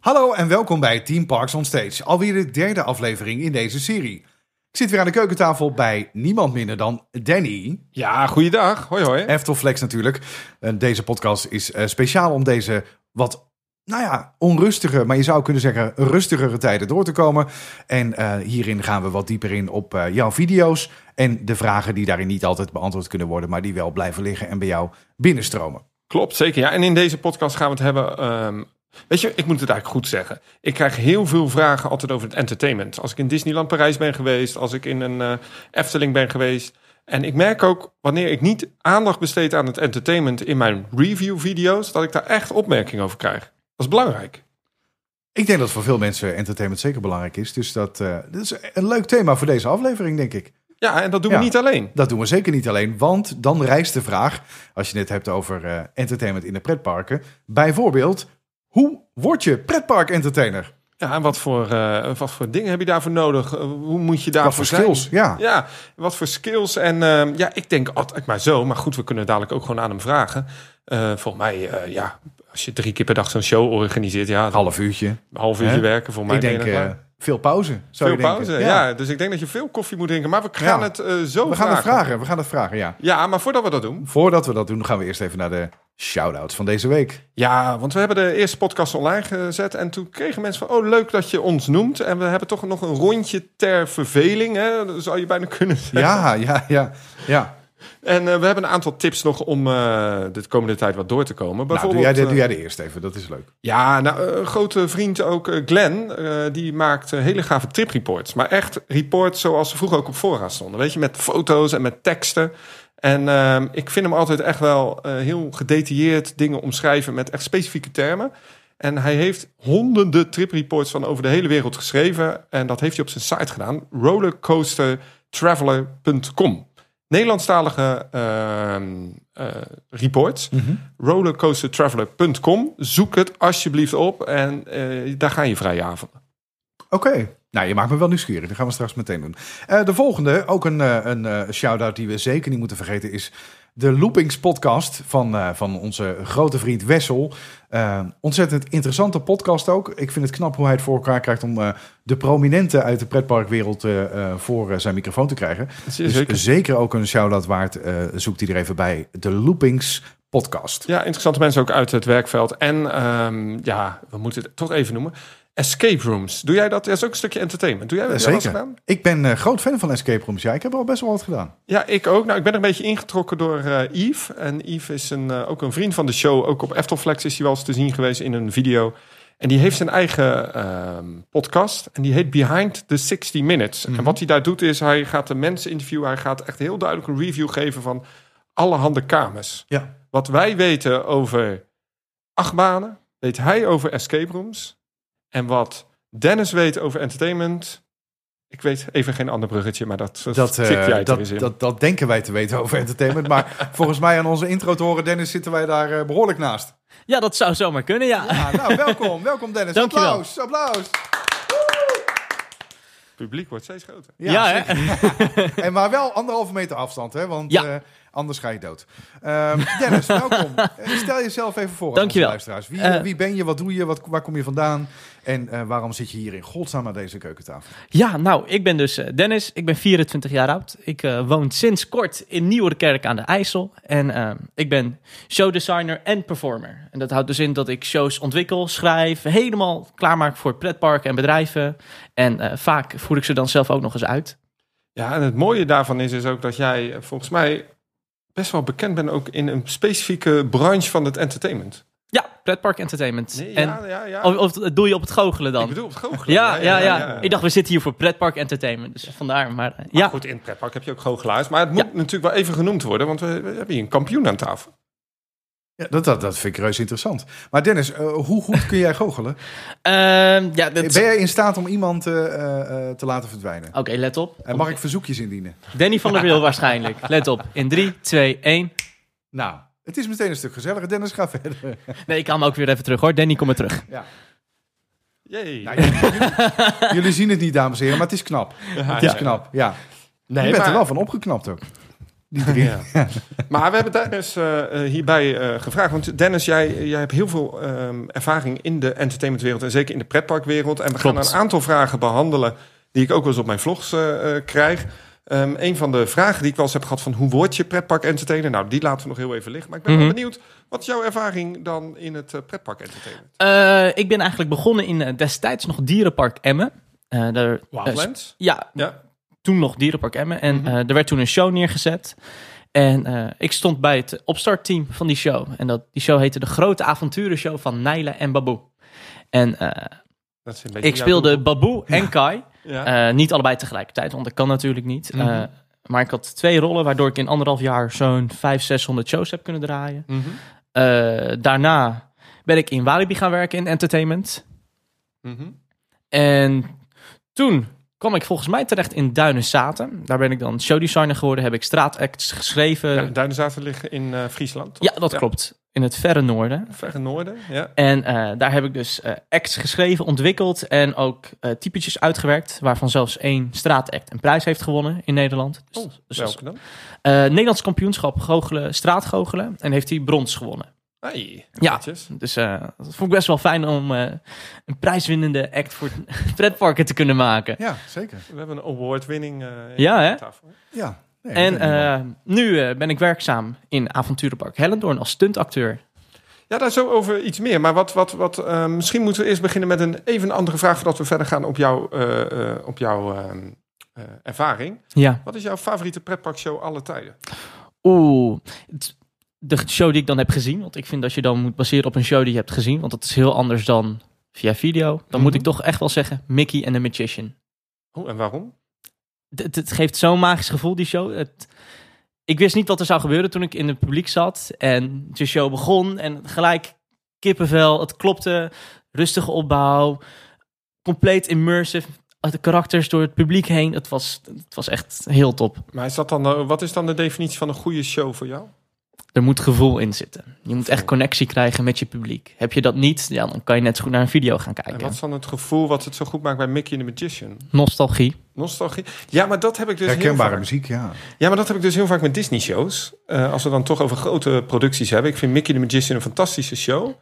Hallo en welkom bij Team Parks on Stage. Alweer de derde aflevering in deze serie. Ik zit weer aan de keukentafel bij niemand minder dan Danny. Ja, goeiedag. Hoi hoi. Eftelflex natuurlijk. Deze podcast is eh, speciaal om deze wat, nou ja, onrustige, maar je zou kunnen zeggen rustigere tijden door te komen. En eh, hierin gaan we wat dieper in op eh, jouw video's en de vragen die daarin niet altijd beantwoord kunnen worden, maar die wel blijven liggen en bij jou binnenstromen. Klopt, zeker. Ja, en in deze podcast gaan we het hebben. ehm, weet je, ik moet het eigenlijk goed zeggen. Ik krijg heel veel vragen altijd over het entertainment. Als ik in Disneyland Parijs ben geweest, als ik in een eh, Efteling ben geweest. En ik merk ook wanneer ik niet aandacht besteed aan het entertainment in mijn review-video's, dat ik daar echt opmerkingen over krijg. Dat is belangrijk. Ik denk dat voor veel mensen entertainment zeker belangrijk is. Dus dat, eh, dat is een leuk thema voor deze aflevering, denk ik. Ja, en dat doen Ja. we niet alleen. Dat doen we zeker niet alleen, want dan rijst de vraag, als je het hebt over eh, entertainment in de pretparken, bijvoorbeeld, hoe word je pretpark-entertainer? Ja, en wat voor, eh, wat voor dingen heb je daarvoor nodig? Eh, hoe moet je daarvoor Wat voor zijn? skills? Ja. Ja, wat voor skills. En ehm, ja, ik denk altijd maar zo. Maar goed, we kunnen dadelijk ook gewoon aan hem vragen. Eh, volgens mij, ja, als je drie keer per dag zo'n show organiseert, ja, een Half uurtje. half uurtje werken voor mij. ik denk veel pauze. Zou veel je denken. pauze. Ja. dus ik denk dat je veel koffie moet drinken. Maar we gaan Ja. het eh, zo We gaan het vragen. vragen. We gaan het vragen, ja. Ja, maar voordat we dat doen. Voordat we dat doen, gaan we eerst even naar de shout-outs van deze week. Ja, want we hebben de eerste podcast online gezet. En toen kregen mensen van, oh leuk dat je ons noemt. En we hebben toch nog een rondje ter verveling, hè? Dat zou je bijna kunnen zeggen. Ja, ja, ja. ja. En eh, we hebben een aantal tips nog om eh, de komende tijd wat door te komen. Nou, doe jij, de, eh, doe jij de eerste even, dat is leuk. Ja, nou, een grote vriend ook, eh, Glenn, eh, die maakt eh, hele gave tripreports. Maar echt reports zoals ze vroeger ook op voorraad stonden. Weet je, met foto's en met teksten. En ehm, ik vind hem altijd echt wel eh, heel gedetailleerd dingen omschrijven met echt specifieke termen. En hij heeft honderden tripreports van over de hele wereld geschreven. En dat heeft hij op zijn site gedaan, rollercoastertraveler.com. Nederlandstalige eh, reports. Rollercoastertraveler.com. Zoek het alsjeblieft op en eh, daar gaan je vrije avonden. Oké. Nou, je maakt me wel nieuwsgierig. Dat gaan we straks meteen doen. Eh, de volgende, ook een, een shout-out die we zeker niet moeten vergeten, is de Loopings podcast van, eh, van onze grote vriend Wessel. Eh, ontzettend interessante podcast ook. Ik vind het knap hoe hij het voor elkaar krijgt om eh, de prominenten uit de pretparkwereld voor zijn microfoon te krijgen. Dus zeker. zeker ook een shout-out waard. Zoekt hij er even bij. De Loopings podcast. Ja, interessante mensen ook uit het werkveld. En ehm, ja, we moeten het toch even noemen. Escape rooms. Doe jij dat? Dat is ook een stukje entertainment. Doe jij dat zeker. gedaan? Ik ben eh, groot fan van escape rooms. Ja, ik heb al best wel wat gedaan. Ja, ik ook. Nou, ik ben er een beetje ingetrokken door eh Yves. En Yves is een, eh, ook een vriend van de show. Ook op Eftelflex is hij wel eens te zien geweest in een video. En die heeft zijn eigen ehm, podcast. En die heet Behind the 60 Minutes. En wat hij daar doet is, hij gaat de mensen interviewen. Hij gaat echt heel duidelijk een review geven van allerhande kamers. Ja. Wat wij weten over achtbanen, weet hij over escape rooms. En wat Dennis weet over entertainment... Ik weet even geen ander bruggetje, maar dat, dat, Dat, eh, jij dat, eens in. dat, dat denken wij te weten over entertainment. Maar volgens mij aan onze intro te horen, Dennis, zitten wij daar eh, behoorlijk naast. Ja, dat zou zomaar kunnen, ja. Ja, nou, welkom. Welkom, Dennis. Dankjewel. Applaus, applaus. Het publiek wordt steeds groter. Ja, hè? En maar wel anderhalve meter afstand, hè? Want Ja. eh, anders ga je dood. Ehm, Dennis, welkom. Eh, Stel jezelf even voor Dankjewel. onze luisteraars. Wie, Eh, wie ben je, wat doe je, wat, waar kom je vandaan? En eh, waarom zit je hier in godsnaam aan deze keukentafel? Ja, nou, ik ben dus Dennis. Ik ben 24 jaar oud. Ik eh, woon sinds kort in Nieuwerkerk aan de IJssel. En eh, ik ben showdesigner en performer. En dat houdt dus in dat ik shows ontwikkel, schrijf, helemaal klaarmaak voor pretparken en bedrijven. En eh, vaak voer ik ze dan zelf ook nog eens uit. Ja, en het mooie daarvan is, is ook dat jij volgens mij best wel bekend bent ook in een specifieke branche van het entertainment. Ja, pretpark entertainment. Nee, en, ja, ja, ja. Of, of doe je op het goochelen dan? Ik bedoel op het goochelen. ja, ja, ja, Ik dacht, we zitten hier voor pretpark entertainment. Dus vandaar, maar eh, Ja. ja. Goed, in het pretpark heb je ook goochelaars. Maar het moet natuurlijk wel even genoemd worden, want we, we hebben hier een kampioen aan tafel. Ja, dat, dat, dat vind ik reuze interessant. Maar Dennis, eh, hoe goed kun jij goochelen? Ehm, ja, dat... Ben jij in staat om iemand eh, eh, eh, te laten verdwijnen? Oké, let op. En mag ik verzoekjes indienen? Danny van der Wil waarschijnlijk. Let op. In 3, 2, 1. Nou, het is meteen een stuk gezelliger. Dennis, ga verder. Nee, ik haal hem ook weer even terug hoor. Danny, kom maar terug. Ja. Jee. Nou, jullie, jullie- jullie zien het niet, dames en heren, maar het is knap. Het is ja. knap, ja. Nee, je bent maar- er wel van opgeknapt ook. Die drie. Ja. Maar we hebben Dennis eh, eh, hierbij eh, gevraagd. Want Dennis, jij, jij hebt heel veel ehm, ervaring in de entertainmentwereld en zeker in de pretparkwereld. En we gaan een aantal vragen behandelen die ik ook wel eens op mijn vlogs krijg. Ehm, een van de vragen die ik wel eens heb gehad van hoe word je pretpark entertainer? Nou, die laten we nog heel even liggen. Maar ik ben Mhm. wel benieuwd, wat is jouw ervaring dan in het pretpark entertainment? Ik ben eigenlijk begonnen in destijds nog Dierenpark Emmen. Daar, Wildlands? ja, Ja. Toen nog Dierenpark Emmen. En Mhm. eh, er werd toen een show neergezet. En eh, ik stond bij het opstartteam van die show. En dat, die show heette De Grote Avonturenshow van Naila en Baboe. En eh, Dat is ik speelde. Baboe en Kai. Ja. Niet allebei tegelijkertijd, want dat kan natuurlijk niet. Mhm. Maar ik had twee rollen, waardoor ik in anderhalf jaar zo'n 500, 600 shows heb kunnen draaien. Mhm. Daarna ben ik in Walibi gaan werken in entertainment. En toen kwam ik volgens mij terecht in Duinen-Zaten. Daar ben ik dan showdesigner geworden, heb ik straatacts geschreven. Ja, Ja, Duinenzaten liggen in eh, Friesland. toch? dat klopt. In het verre noorden. Verre noorden, ja. En eh, daar heb ik dus eh, acts geschreven, ontwikkeld en ook typetjes uitgewerkt. Waarvan zelfs één straatact een prijs heeft gewonnen in Nederland. Dus, Oh, dus welke dan? Nederlands kampioenschap goochelen, straatgoochelen. En heeft hij brons gewonnen. Hey, Ja. Dus eh, dat vond ik best wel fijn om eh, een prijswinnende act voor pretparken te kunnen maken. Ja, zeker. We hebben een award-winning eh Ja, hè? tafel. Ja. Nee, En eh, nu eh, ben ik werkzaam in Avonturenpark Hellendoorn als stuntacteur. Ja, daar zo over iets meer. Maar wat, wat, wat, eh, misschien moeten we eerst beginnen met een even andere vraag... voordat we verder gaan op, jouw eh, eh, op jouw ehm, eh, ervaring. Ja. Wat is jouw favoriete pretparkshow alle tijden? Oeh. het- De show die ik dan heb gezien. Want ik vind dat je dan moet baseren op een show die je hebt gezien. Want dat is heel anders dan via video. Dan moet Mhm. ik toch echt wel zeggen Mickey and the Magician. Oh, en waarom? Het, geeft zo'n magisch gevoel, die show. Het, ik wist niet wat er zou gebeuren toen ik in het publiek zat. En de show begon. En gelijk kippenvel. Het klopte. Rustige opbouw. Compleet immersive. De karakters door het publiek heen. Het was, het was echt heel top. Maar is dat dan, wat is dan de definitie van een goede show voor jou? Er moet gevoel in zitten. Je moet echt connectie krijgen met je publiek. Heb je dat niet, ja, dan kan je net zo goed naar een video gaan En kijken. wat is dan het gevoel wat het zo goed maakt bij Mickey and the Magician? Nostalgie. Nostalgie? Ja, maar dat heb ik dus heel Herkenbare vaak. muziek, ja. Ja, maar dat heb ik dus heel vaak met Disney-shows. Eh, als we dan toch over grote producties hebben. Ik vind Mickey the Magician een fantastische show.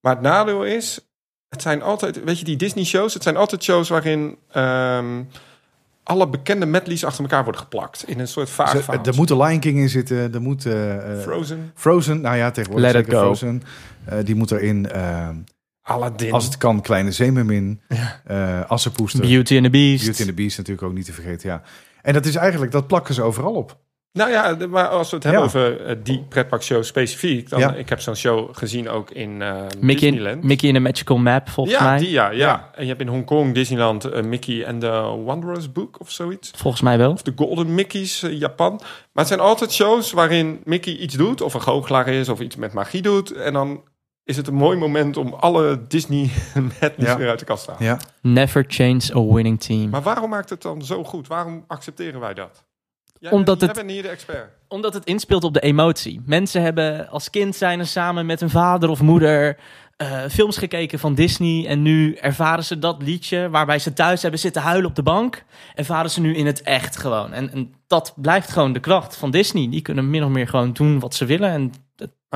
Maar het nadeel is, het zijn altijd, weet je, die Disney-shows, het zijn altijd shows waarin ehm, alle bekende medleys achter elkaar worden geplakt. In een soort vaag er moet een Lion King in zitten. Er moet eh, eh, Frozen, Frozen, nou ja, tegenwoordig Let it zeker go. Frozen. Eh, die moet erin. eh, Aladdin. als het kan, Kleine Zeemermin. Ja. eh Assepoester. Beauty and the Beast. Beauty and the Beast natuurlijk ook niet te vergeten, ja. En dat is eigenlijk, dat plakken ze overal op. Nou ja, maar als we het hebben Ja. over eh, die pretparkshow specifiek, dan Ja. ik heb zo'n show gezien ook in eh Mickey, Disneyland. Mickey in a Magical Map, volgens ja, mij. die ja, ja, Ja. En je hebt in Hongkong Disneyland eh, Mickey and the Wanderer's Book of zoiets. Volgens mij wel. Of de Golden Mickey's Japan. Maar het zijn altijd shows waarin Mickey iets doet, of een goochelaar is, of iets met magie doet. En dan is het een mooi moment om alle Disney Ja. weer uit de kast te halen. Ja. Never change a winning team. Maar waarom maakt het dan zo goed? Waarom accepteren wij dat? Jij, Omdat jij het- bent hier de expert. Omdat het inspeelt op de emotie. Mensen hebben als kind zijn er samen met een vader of moeder eh, films gekeken van Disney. En nu ervaren ze dat liedje waarbij ze thuis hebben zitten huilen op de bank. Ervaren ze nu in het echt gewoon. En, en dat blijft gewoon de kracht van Disney. Die kunnen min of meer gewoon doen wat ze willen. En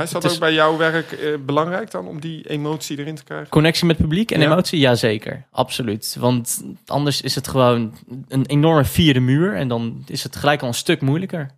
Maar is dat is- ook bij jouw werk eh, belangrijk dan, om die emotie erin te krijgen? connectie met publiek en Ja. emotie, jazeker. Absoluut. Want anders is het gewoon een enorme vierde muur. En dan is het gelijk al een stuk moeilijker.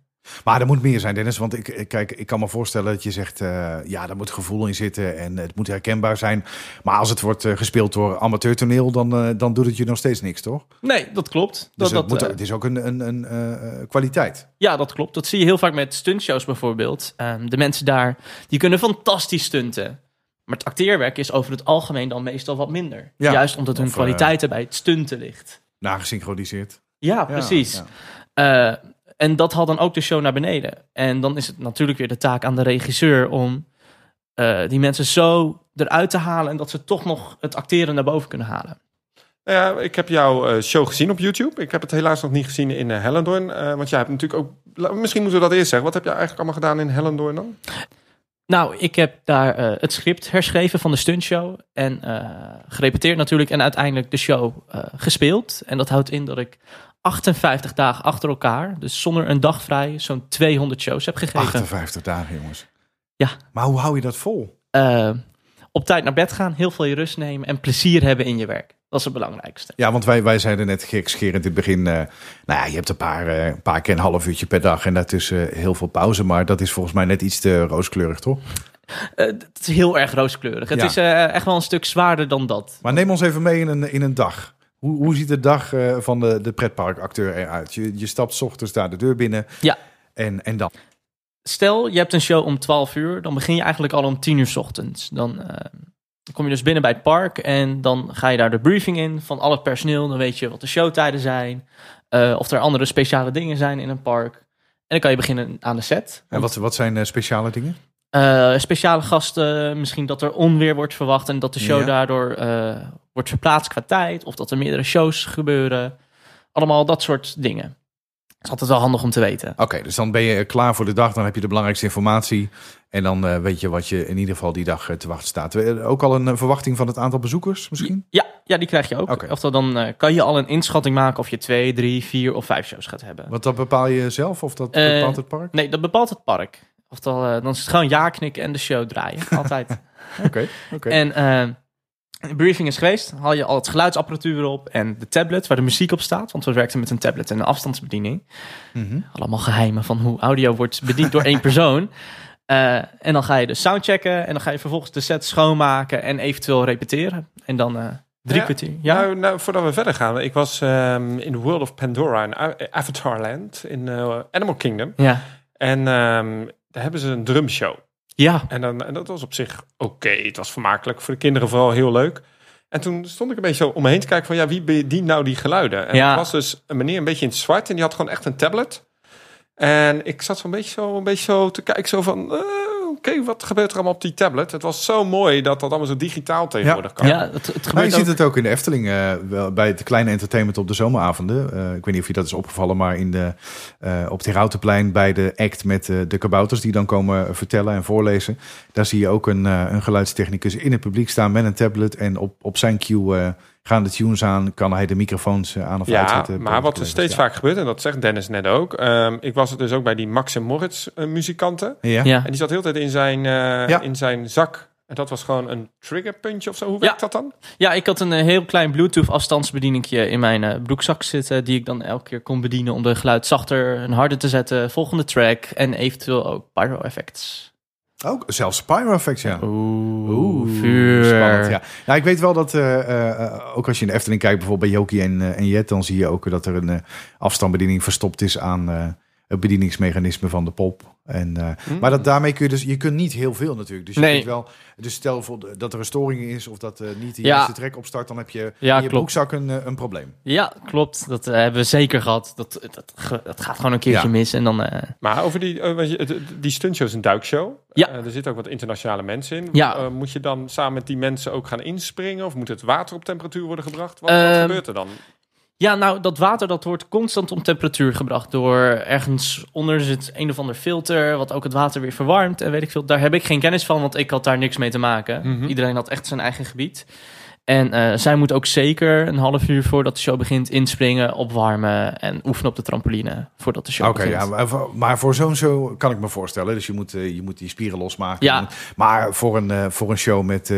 Maar er moet meer zijn, Dennis. Want ik, kijk, ik kan me voorstellen dat je zegt... eh, ja, daar moet gevoel in zitten en het moet herkenbaar zijn. Maar als het wordt eh, gespeeld door amateurtoneel... Dan, eh, dan doet het je nog steeds niks, toch? Nee, dat klopt. Dus Dat, moet, het is ook een, een, een kwaliteit. Ja, dat klopt. Dat zie je heel vaak met stuntshows bijvoorbeeld. Ehm, de mensen daar, die kunnen fantastisch stunten. Maar het acteerwerk is over het algemeen dan meestal wat minder. Ja. Juist omdat hun Of, kwaliteiten bij het stunten ligt. Nagesynchroniseerd. Ja, Ja, precies. ja. Eh, en dat haalt dan ook de show naar beneden. En dan is het natuurlijk weer de taak aan de regisseur om eh, die mensen zo eruit te halen en dat ze toch nog het acteren naar boven kunnen halen. Nou ja, ik heb jouw eh, show gezien op YouTube. Ik heb het helaas nog niet gezien in Hellendoorn. eh, want jij hebt natuurlijk ook... Misschien moeten we dat eerst zeggen. Wat heb jij eigenlijk allemaal gedaan in Hellendoorn dan? Nou, ik heb daar het script herschreven van de stuntshow. En gerepeteerd natuurlijk. En uiteindelijk de show gespeeld. En dat houdt in dat ik 58 dagen achter elkaar, dus zonder een dag vrij, zo'n 200 shows heb gegeven. 58 dagen, jongens. Ja. Maar hoe hou je dat vol? Eh, op tijd naar bed gaan, heel veel je rust nemen en plezier hebben in je werk. Dat is het belangrijkste. Ja, want wij, wij zeiden net gekscherend in het begin... eh, nou ja, je hebt een paar, eh, een paar keer een half uurtje per dag... en daartussen heel veel pauze. Maar dat is volgens mij net iets te rooskleurig, toch? Het is heel erg rooskleurig. Het Ja. is echt wel een stuk zwaarder dan dat. Maar neem ons even mee in een, in een dag. Hoe, hoe ziet de dag eh, van de, de pretparkacteur eruit? Je, je stapt 's ochtends daar de deur binnen. Ja. En, en dan? Stel, je hebt een show om 12 uur, dan begin je eigenlijk al om 10 uur 's ochtends. Dan eh, kom je dus binnen bij het park en dan ga je daar de briefing in van al het personeel. Dan weet je wat de showtijden zijn, eh, of er andere speciale dingen zijn in een park. En dan kan je beginnen aan de set. En wat, wat zijn speciale dingen? Eh, speciale gasten, misschien dat er onweer wordt verwacht en dat de show Ja. daardoor eh, wordt verplaatst qua tijd. Of dat er meerdere shows gebeuren. Allemaal dat soort dingen. Dat is altijd wel handig om te weten. Oké, dus dan ben je klaar voor de dag. Dan heb je de belangrijkste informatie. En dan eh, weet je wat je in ieder geval die dag te wachten staat. Ook al een verwachting van het aantal bezoekers misschien? Ja, ja, die krijg je ook. Oftewel, dan kan je al een inschatting maken of je twee, drie, vier of vijf shows gaat hebben. Want dat bepaal je zelf of dat bepaalt het park? Nee, dat bepaalt het park. Oftewel, eh, dan is het gewoon ja knikken en de show draaien. Altijd. Oké, oké. En eh, de briefing is geweest. Haal je al het geluidsapparatuur op en de tablet waar de muziek op staat. Want we werkten met een tablet en een afstandsbediening. Mhm. Allemaal geheimen van hoe audio wordt bediend door één persoon. Eh, en dan ga je de sound checken en dan ga je vervolgens de set schoonmaken en eventueel repeteren. En dan eh, drie Ja, kwartier. Ja, Nou, nou, voordat we verder gaan. Ik was ehm, in World of Pandora in Avatarland in Animal Kingdom. ja. En ehm, daar hebben ze een drumshow. ja. En, dan, en dat was op zich oké. Het was vermakelijk. Voor de kinderen vooral heel leuk. En toen stond ik een beetje zo om me heen te kijken van... ja, wie bedient nou die geluiden? En Ja. het was dus een meneer een beetje in het zwart... en die had gewoon echt een tablet. En ik zat zo'n beetje zo, een beetje zo te kijken zo van... eh, oké, wat gebeurt er allemaal op die tablet? Het was zo mooi dat dat allemaal zo digitaal tegenwoordig kan. ja het, het Nou, je gebeurt ziet het ook in de Efteling, eh, wel, bij het kleine entertainment op de zomeravonden. Eh, ik weet niet of je dat is opgevallen, maar in de, eh, op het Herautenplein bij de act met eh, de kabouters die dan komen vertellen en voorlezen. Daar zie je ook een, eh, een geluidstechnicus in het publiek staan met een tablet. En op, op zijn cue eh, gaan de tunes aan, kan hij de microfoons eh, aan of Ja, uitzetten. maar wat er Ja. steeds vaak gebeurt, en dat zegt Dennis net ook. ehm, ik was het dus ook bij die Max en Moritz eh, muzikanten. Ja. Ja. En die zat heel de tijd in zijn, eh, Ja. in zijn zak. En dat was gewoon een triggerpuntje of zo. Hoe Ja. werkt dat dan? ja, ik had een heel klein Bluetooth afstandsbedieningje in mijn broekzak zitten... die ik dan elke keer kon bedienen om de geluid zachter en harder te zetten. Volgende track en eventueel ook pyro effects. Ook zelfs pyro effects, ja. Oeh, vuur. Spannend, ja. ja, ik weet wel dat eh, eh, ook als je in de Efteling kijkt, bijvoorbeeld bij Jokie en, eh, en Jet, dan zie je ook dat er een afstandsbediening verstopt is aan het bedieningsmechanisme van de pop. En, eh, Hm. Maar dat, daarmee kun je dus, je kunt niet heel veel natuurlijk. Dus je Nee. kunt wel, dus stel voor dat er een storing is of dat eh, niet de Ja. juiste track opstart, dan heb je Ja, in je klopt. broekzak een, eh, een probleem. Ja, klopt. Dat hebben we zeker gehad. Dat, dat, dat gaat gewoon een keertje Ja. mis en dan... eh, Maar over die, die stuntshow is een duikshow. Ja. Er zitten ook wat internationale mensen in. Ja. Moet je dan samen met die mensen ook gaan inspringen? Of moet het water op temperatuur worden gebracht? Wat, wat Ehm, gebeurt er dan? Ja, nou, dat water dat wordt constant om temperatuur gebracht door ergens onder zit een of ander filter, wat ook het water weer verwarmt en weet ik veel. Daar heb ik geen kennis van, want ik had daar niks mee te maken. Mhm. Iedereen had echt zijn eigen gebied. En eh, zij moet ook zeker een half uur voordat de show begint inspringen, opwarmen en oefenen op de trampoline voordat de show Oké, begint. ja, maar voor, maar voor zo'n show kan ik me voorstellen. Dus je moet, eh, je moet die spieren losmaken. Ja. Maar voor een, eh, voor een show met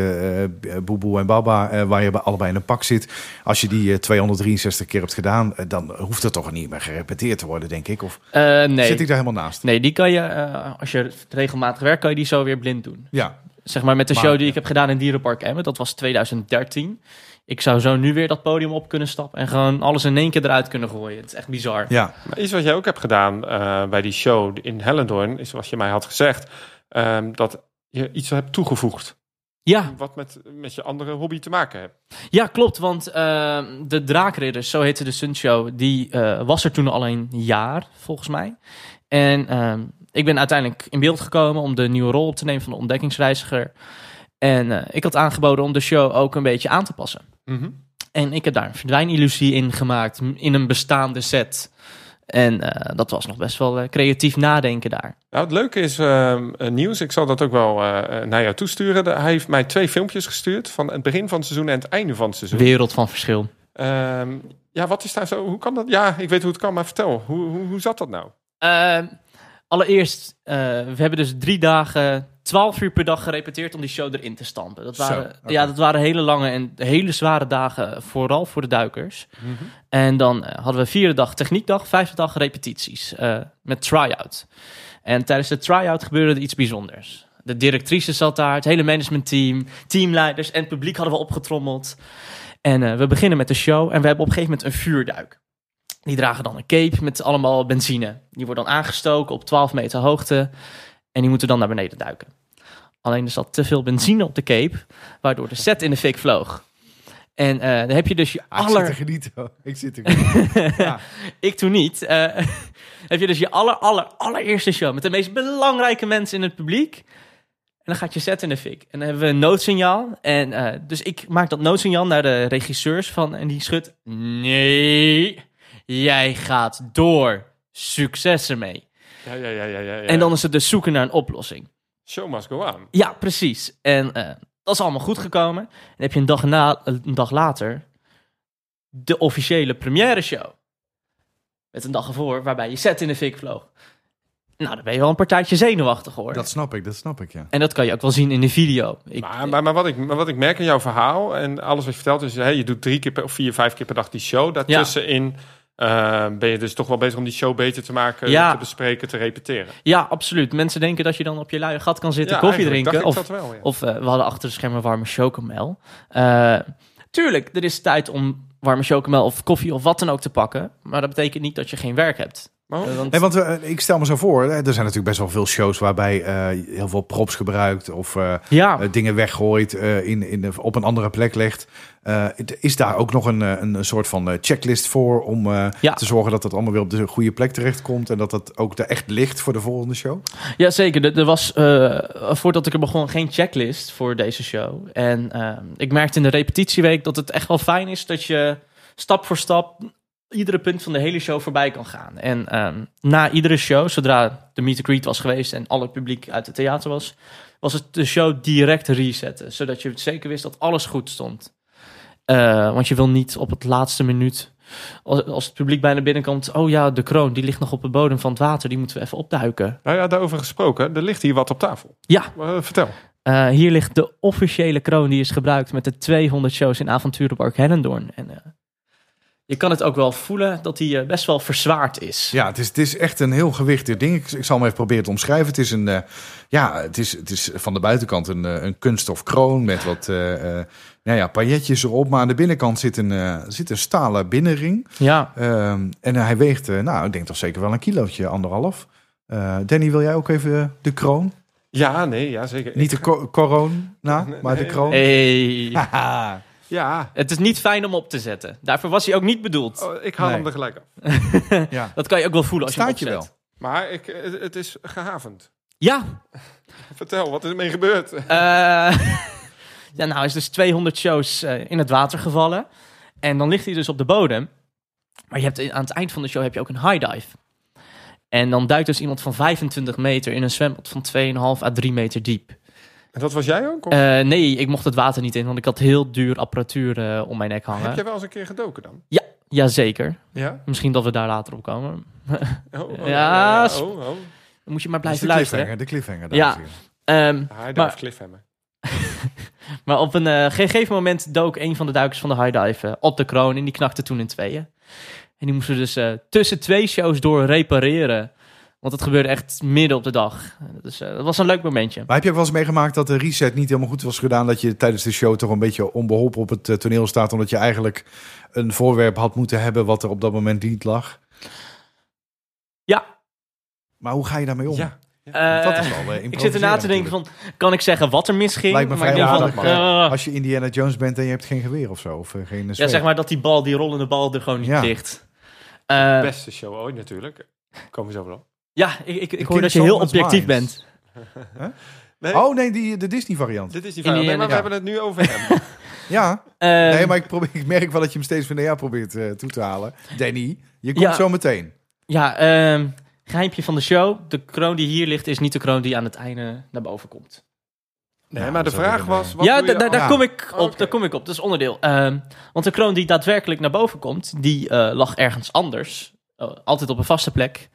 Boeboe en Baba, waar je bij- allebei in een pak zit. Als je die eh, 263 keer hebt gedaan, dan hoeft er toch niet meer gerepeteerd te worden, denk ik. Of nee. zit ik daar helemaal naast? Nee, die kan je, als je regelmatig werkt, kan je die zo weer blind doen. Ja, Zeg maar met de Maar- show die ik heb gedaan in Dierenpark Emmen, dat was 2013. Ik zou zo nu weer dat podium op kunnen stappen en gewoon alles in één keer eruit kunnen gooien. Het is echt bizar. ja. Maar iets wat jij ook hebt gedaan eh, bij die show in Hellendoorn... is wat je mij had gezegd... ehm, dat je iets hebt toegevoegd. Ja, Wat met, met je andere hobby te maken hebt. ja klopt, want eh, de Draakridders, zo heette de Sunshow, die eh, was er toen al een jaar, volgens mij. En ehm, ik ben uiteindelijk in beeld gekomen om de nieuwe rol op te nemen van de ontdekkingsreiziger. En eh, ik had aangeboden om de show ook een beetje aan te passen. Mhm. En ik heb daar een verdwijnillusie in gemaakt, in een bestaande set. En eh, dat was nog best wel eh, creatief nadenken daar. Nou, het leuke is ehm, eh, nieuws. Ik zal dat ook wel naar jou toesturen. Hij heeft mij twee filmpjes gestuurd van het begin van het seizoen en het einde van het seizoen. Wereld van verschil. Ehm, ja, wat is daar zo? Hoe kan dat? Ja, ik weet hoe het kan, maar vertel. Hoe, hoe, hoe zat dat nou? Allereerst, eh, we hebben dus drie dagen, twaalf uur per dag gerepeteerd om die show erin te stampen. Dat Zo, waren. Ja, dat waren hele lange en hele zware dagen, vooral voor de duikers. En dan eh, hadden we vierde dag techniekdag, vijfde dag repetities eh, met try-out. En tijdens de try-out gebeurde er iets bijzonders. De directrice zat daar, het hele managementteam, teamleiders en het publiek hadden we opgetrommeld. En we beginnen met de show en we hebben op een gegeven moment een vuurduik. Die dragen dan een cape met allemaal benzine. Die wordt dan aangestoken op 12 meter hoogte en die moeten dan naar beneden duiken. Alleen er zat te veel benzine op de cape, waardoor de set in de fik vloog. En eh, dan heb je dus je Ah, ik zit aller... te genieten. hoor. Ik zit te genieten. ja. Ik toen niet. Eh, heb je dus je aller, aller, allereerste show met de meest belangrijke mensen in het publiek. En dan gaat je set in de fik. En dan hebben we een noodsignaal. En eh, dus ik maak dat noodsignaal naar de regisseurs van. En die schudt. Nee, jij gaat door. Succes ermee. Ja, ja, ja, ja, ja. ja. En dan is het dus zoeken naar een oplossing. Show must go on. Ja, precies. En eh, dat is allemaal goed gekomen. En dan heb je een dag, na, een dag later de officiële première show. Met een dag ervoor, waarbij je set in de fik vloog. Nou, dan ben je wel een partijtje zenuwachtig hoor. Dat snap ik, dat snap ik, ja. En dat kan je ook wel zien in de video. Ik, Maar, maar, maar, wat ik, maar wat ik merk in jouw verhaal en alles wat je vertelt is, hè, je doet drie keer per, of vier, vijf keer per dag die show. Daartussenin eh, ben je dus toch wel bezig om die show beter te maken, Ja. te bespreken, te repeteren. Ja, absoluut. Mensen denken dat je dan op je luie gat kan zitten, Ja, koffie drinken. dacht Of, ik dat wel, ja. of eh, we hadden achter de schermen warme chocomel. Eh, tuurlijk, er is tijd om warme chocomel of koffie of wat dan ook te pakken. Maar dat betekent niet dat je geen werk hebt. Eh, want- Nee, want ik stel me zo voor, hè, er zijn natuurlijk best wel veel shows waarbij eh, heel veel props gebruikt of eh, ja, dingen weggooit, eh, in, in de, op een andere plek legt. Eh, is daar ook nog een, eh, een soort van eh, checklist voor om Ja. te zorgen dat het allemaal weer op de goede plek terechtkomt en dat dat ook er echt ligt voor de volgende show? Ja, zeker. Er, er was, voordat ik er begon, geen checklist voor deze show. En ik merkte in de repetitieweek dat het echt wel fijn is dat je stap voor stap iedere punt van de hele show voorbij kan gaan. En ehm, na iedere show, zodra de meet and greet was geweest en alle publiek uit het theater was, was het de show direct resetten. Zodat je zeker wist dat alles goed stond. Eh, want je wil niet op het laatste minuut, als, als het publiek bijna binnenkomt, oh ja, de kroon, die ligt nog op de bodem van het water, die moeten we even opduiken. Nou ja, daarover gesproken, er ligt hier wat op tafel. Ja, Eh, vertel. Eh, hier ligt de officiële kroon die is gebruikt met de 200 shows in Avonturenpark Hellendoorn. En eh, je kan het ook wel voelen dat die eh, best wel verzwaard is. Ja, het is, het is echt een heel gewichtig ding. Ik, ik zal hem even proberen te omschrijven. Het is, een, eh, ja, het is, het is van de buitenkant een, een kunststof kroon met wat eh, eh, nou ja, pailletjes erop. Maar aan de binnenkant zit een, eh, zit een stalen binnenring. Ja, Ehm, en hij weegt, eh, nou, ik denk toch zeker wel een kilootje, anderhalf. Eh, Danny, wil jij ook even de kroon? Ja, nee, ja, zeker. Niet de co- corona, Nee, maar de nee, kroon. hey. Ja, het is niet fijn om op te zetten. Daarvoor was hij ook niet bedoeld. oh, ik haal Nee. hem er gelijk af. ja. Dat kan je ook wel voelen als je hem Staat je opzet. wel. Maar ik, het, het is gehavend. Ja, Vertel, wat is ermee gebeurd? Eh, ja, nou hij is dus 200 shows eh, in het water gevallen. En dan ligt hij dus op de bodem. Maar je hebt, aan het eind van de show heb je ook een high dive. En dan duikt dus iemand van 25 meter in een zwembad van 2,5 à 3 meter diep. En dat was jij ook? Of Eh, nee, ik mocht het water niet in, want ik had heel duur apparatuur eh, om mijn nek hangen. heb jij wel eens een keer gedoken dan? Jazeker. Ja? Misschien dat we daar later op komen. Oh, oh, Ja, ja, oh, oh. Dan moet je maar blijven de luisteren. cliffhanger, de cliffhanger. Ja. Ehm, Hij Maar- darf cliffhammer. Maar op een eh, gegeven moment dook een van de duikers van de high dive op de kroon en die knakte toen in tweeën. En die moesten dus eh, tussen twee shows door repareren. Want het gebeurde echt midden op de dag. Dus eh, dat was een leuk momentje. Maar heb je ook wel eens meegemaakt dat de reset niet helemaal goed was gedaan? Dat je tijdens de show toch een beetje onbeholpen op het toneel staat. Omdat je eigenlijk een voorwerp had moeten hebben wat er op dat moment niet lag. Ja. Maar hoe ga je daarmee om? Ja. Eh, dat is wel, eh, ik zit erna te denken van, kan ik zeggen wat er misging? Lijkt me Maar vrij aardig, van, eh, Als je Indiana Jones bent en je hebt geen geweer of zo. Of geen ja, zeg maar dat die bal, die rollende bal er gewoon niet Ja. ligt. Eh, Beste show ooit natuurlijk. Komen we zo wel ja, ik, ik, ik hoor dat je heel objectief Mines. bent. Nee, Oh nee, die, de Disney variant. dit is die die- Nee, maar we ja. hebben het nu over hem. Ja, Eh, nee, maar ik, probeer, ik merk wel dat je hem steeds van de ja probeert eh, toe te halen. Danny, je komt Ja. zo meteen. Ja, ehm geheimpje van de show. De kroon die hier ligt is niet de kroon die aan het einde naar boven komt. Nee, Ja, maar de vraag ik was... wat ja, daar Ja. kom ik op. Daar kom ik op. Dat is onderdeel. Ehm, want de kroon die daadwerkelijk naar boven komt, die eh, lag ergens anders. Eh, altijd op een vaste plek.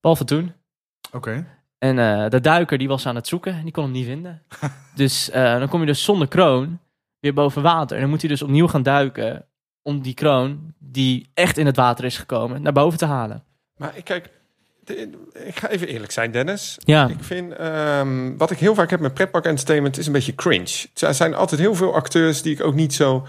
Behalve toen. Oké. En eh, de duiker die was aan het zoeken en die kon hem niet vinden. dus eh, dan kom je dus zonder kroon weer boven water. En dan moet hij dus opnieuw gaan duiken om die kroon, die echt in het water is gekomen, naar boven te halen. Maar ik kijk, ik ga even eerlijk zijn, Dennis. Ja, Ik vind, ehm, wat ik heel vaak heb met pretpark entertainment, is een beetje cringe. Er zijn altijd heel veel acteurs die ik ook niet zo...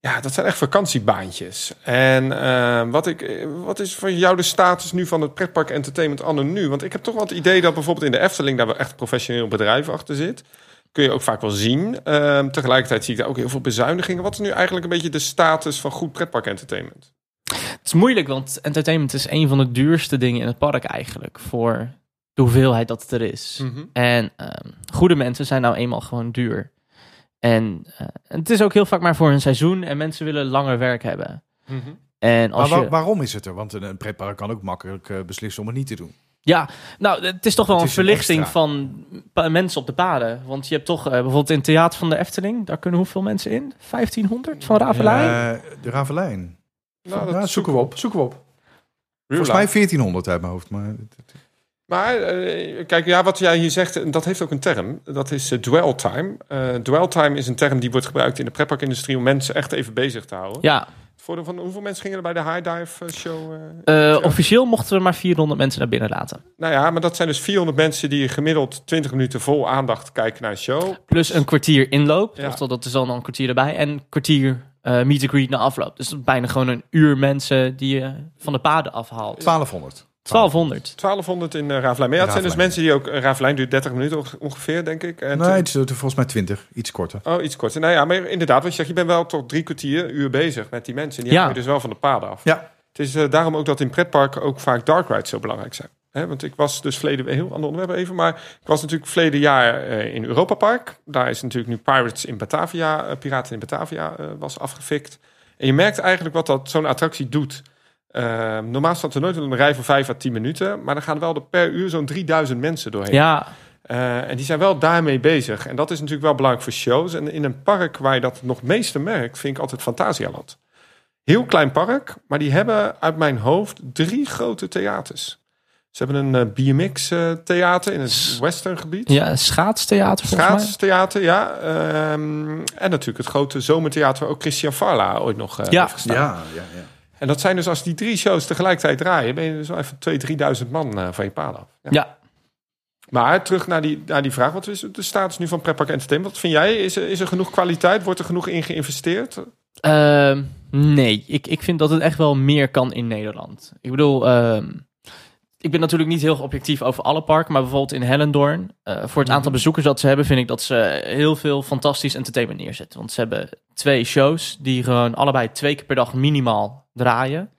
Ja, dat zijn echt vakantiebaantjes. En ehm, wat, ik, wat is voor jou de status nu van het pretpark entertainment anno nu? Want ik heb toch wel het idee dat bijvoorbeeld in de Efteling... daar wel echt professioneel bedrijf achter zit. Kun je ook vaak wel zien. Ehm, tegelijkertijd zie ik daar ook heel veel bezuinigingen. Wat is nu eigenlijk een beetje de status van goed pretpark entertainment? Het is moeilijk, want entertainment is een van de duurste dingen in het park eigenlijk. Voor de hoeveelheid dat het er is. Mhm. En ehm, goede mensen zijn nou eenmaal gewoon duur. En eh, het is ook heel vaak maar voor een seizoen en mensen willen langer werk hebben. Mhm. En Maar als je, waarom is het er? Want een, pretpark kan ook makkelijk eh, beslissen om het niet te doen. ja, nou, het is toch wel een is een verlichting extra. van mensen op de paden. Want je hebt toch eh, bijvoorbeeld in het theater van de Efteling, daar kunnen hoeveel mensen in? 1500 van Ravelijn? Eh, de Ravelijn. Nou, Ja, dat zoeken we op. Zoeken we op. Real Volgens mij life. 1400 uit mijn hoofd. Maar Maar eh, kijk, ja, wat jij hier zegt, dat heeft ook een term. Dat is eh, dwell time. Eh, dwell time is een term die wordt gebruikt in de pretparkindustrie om mensen echt even bezig te houden. Ja, Het voordeel van hoeveel mensen gingen er bij de High Dive show? officieel mochten we maar 400 mensen naar binnen laten. Nou ja, maar dat zijn dus 400 mensen die gemiddeld 20 minuten vol aandacht kijken naar een show. Plus een kwartier inloop, Ja. oftewel dat is dan al een kwartier erbij. En een kwartier eh meet and greet na afloop. Dus dat is bijna gewoon een uur mensen die je van de paden afhaalt. 1200. 1200. 1200 in uh, Ravelijn. Maar ja, het zijn dus mensen die ook... uh, Ravelijn duurt 30 minuten onge- ongeveer, denk ik. En Nee, het is er volgens mij 20. Iets korter. Oh, iets korter. Nou ja, maar inderdaad, wat je zegt, je bent wel tot drie kwartier, uur bezig met die mensen. Die Ja. je dus wel van de paden af. Ja. Het is eh, daarom ook dat in pretparken ook vaak dark rides zo belangrijk zijn. Hè, want ik was dus verleden, heel ander onderwerp even, maar ik was natuurlijk verleden jaar eh, in Europa Park. Daar is natuurlijk nu Pirates in Batavia, eh, Piraten in Batavia eh, was afgefikt. En je merkt eigenlijk wat dat zo'n attractie doet. Eh, normaal staat er nooit een rij van 5 à 10 minuten, maar dan gaan wel er per uur zo'n 3000 mensen doorheen. Ja, en die zijn wel daarmee bezig. En dat is natuurlijk wel belangrijk voor shows. En in een park waar je dat nog meeste merkt, vind ik altijd Fantasialand. Heel klein park, maar die hebben uit mijn hoofd drie grote theaters. Ze hebben een uh, BMX-theater in het western gebied. ja schaatstheater volgens mij. Schaatstheater, ja. Um, en natuurlijk het grote zomertheater waar ook Christian Farla ooit nog uh, Ja. heeft gestaan. Ja, ja, ja. En dat zijn dus als die drie shows tegelijkertijd draaien, ben je dus wel even 2.000, 3.000 man uh, van je paal af. Ja. ja. Maar terug naar die, naar die vraag. Wat is de status nu van Pretpark Entertainment? Wat vind jij? Is er, is er genoeg kwaliteit? Wordt er genoeg in geïnvesteerd? Uh, nee, ik, ik vind dat het echt wel meer kan in Nederland. Ik bedoel, uh, ik ben natuurlijk niet heel objectief over alle parken, maar bijvoorbeeld in Hellendoorn, uh, voor het aantal Mhm. bezoekers dat ze hebben, vind ik dat ze heel veel fantastisch entertainment neerzetten. Want ze hebben twee shows die gewoon allebei twee keer per dag minimaal draaien.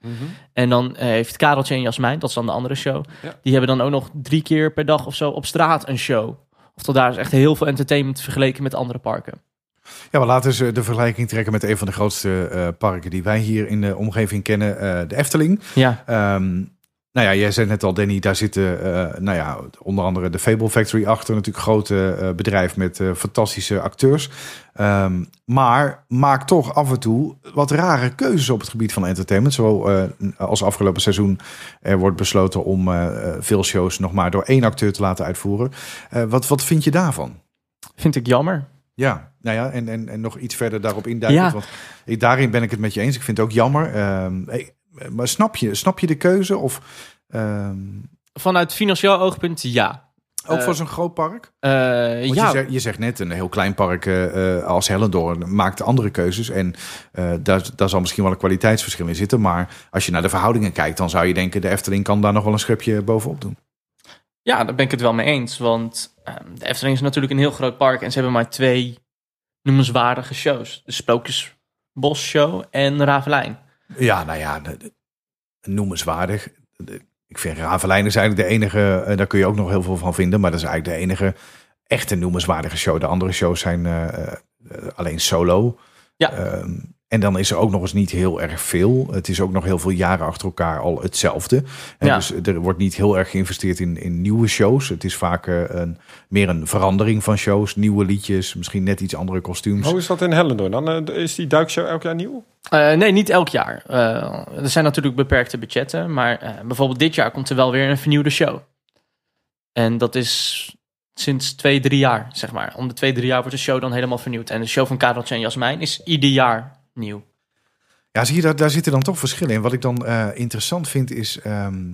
En dan uh, heeft Kareltje en Jasmijn, dat is dan de andere show, Ja. die hebben dan ook nog drie keer per dag of zo op straat een show. Oftewel, daar is echt heel veel entertainment vergeleken met andere parken. Ja, maar laten we de vergelijking trekken met een van de grootste uh, parken die wij hier in de omgeving kennen, uh, de Efteling. Ja. Um, nou ja, jij zei net al, Danny, daar zitten uh, nou ja, onder andere de Fable Factory achter. Natuurlijk grote uh, bedrijf met uh, fantastische acteurs. Um, maar maak toch af en toe wat rare keuzes op het gebied van entertainment. Zo als afgelopen seizoen er wordt besloten om veel shows nog maar door één acteur te laten uitvoeren. Wat, wat vind je daarvan? Vind ik jammer. Ja, nou ja, en, en, en nog iets verder daarop induiken. Ja. Want ik, daarin ben ik het met je eens. Ik vind het ook jammer. Hey, maar snap je, snap je de keuze? Of, um... Vanuit financieel oogpunt, ja. Ook voor zo'n groot park? Uh, ja. Je zegt, je, zegt, net, een heel klein park uh, als Hellendoorn maakt andere keuzes. En uh, daar, daar zal misschien wel een kwaliteitsverschil in zitten. Maar als je naar de verhoudingen kijkt, dan zou je denken... de Efteling kan daar nog wel een schepje bovenop doen. Ja, daar ben ik het wel mee eens. Want ehm, de Efteling is natuurlijk een heel groot park. En ze hebben maar twee noemenswaardige shows. De Sprookjesbos Show en Ravelijn. Ja, nou ja, noemenswaardig. Ik vind Ravelijn is eigenlijk de enige, uh, daar kun je ook nog heel veel van vinden, maar dat is eigenlijk de enige echte noemenswaardige show. De andere shows zijn uh, uh, alleen solo. Ja. Um, En dan is er ook nog eens niet heel erg veel. Het is ook nog heel veel jaren achter elkaar al hetzelfde. En Ja. Dus er wordt niet heel erg geïnvesteerd in, in nieuwe shows. Het is vaak een, meer een verandering van shows. Nieuwe liedjes, misschien net iets andere kostuums. Hoe is dat in Hellendoorn? Dan eh, is die duikshow elk jaar nieuw? Eh, nee, niet elk jaar. Eh, er zijn natuurlijk beperkte budgetten. Maar eh, bijvoorbeeld dit jaar komt er wel weer een vernieuwde show. En dat is sinds twee, drie jaar, zeg maar. Om de twee, drie jaar wordt de show dan helemaal vernieuwd. En de show van Kareltje en Jasmijn is ieder jaar nieuw. Ja, zie je, daar, daar zitten dan toch verschillen in. Wat ik dan eh, interessant vind is... ehm,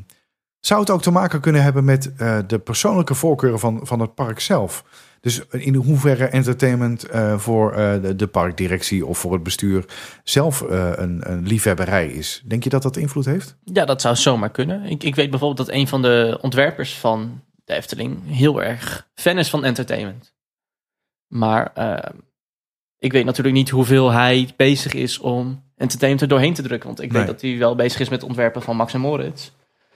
zou het ook te maken kunnen hebben met eh, de persoonlijke voorkeuren van, van het park zelf? Dus in hoeverre entertainment eh, voor de, de parkdirectie of voor het bestuur zelf een, een liefhebberij is? Denk je dat dat invloed heeft? Ja, dat zou zomaar kunnen. Ik, ik weet bijvoorbeeld dat een van de ontwerpers van de Efteling heel erg fan is van entertainment. Maar eh, ik weet natuurlijk niet hoeveel hij bezig is om entertainment er doorheen te drukken. Want ik Nee. weet dat hij wel bezig is met het ontwerpen van Max en Moritz.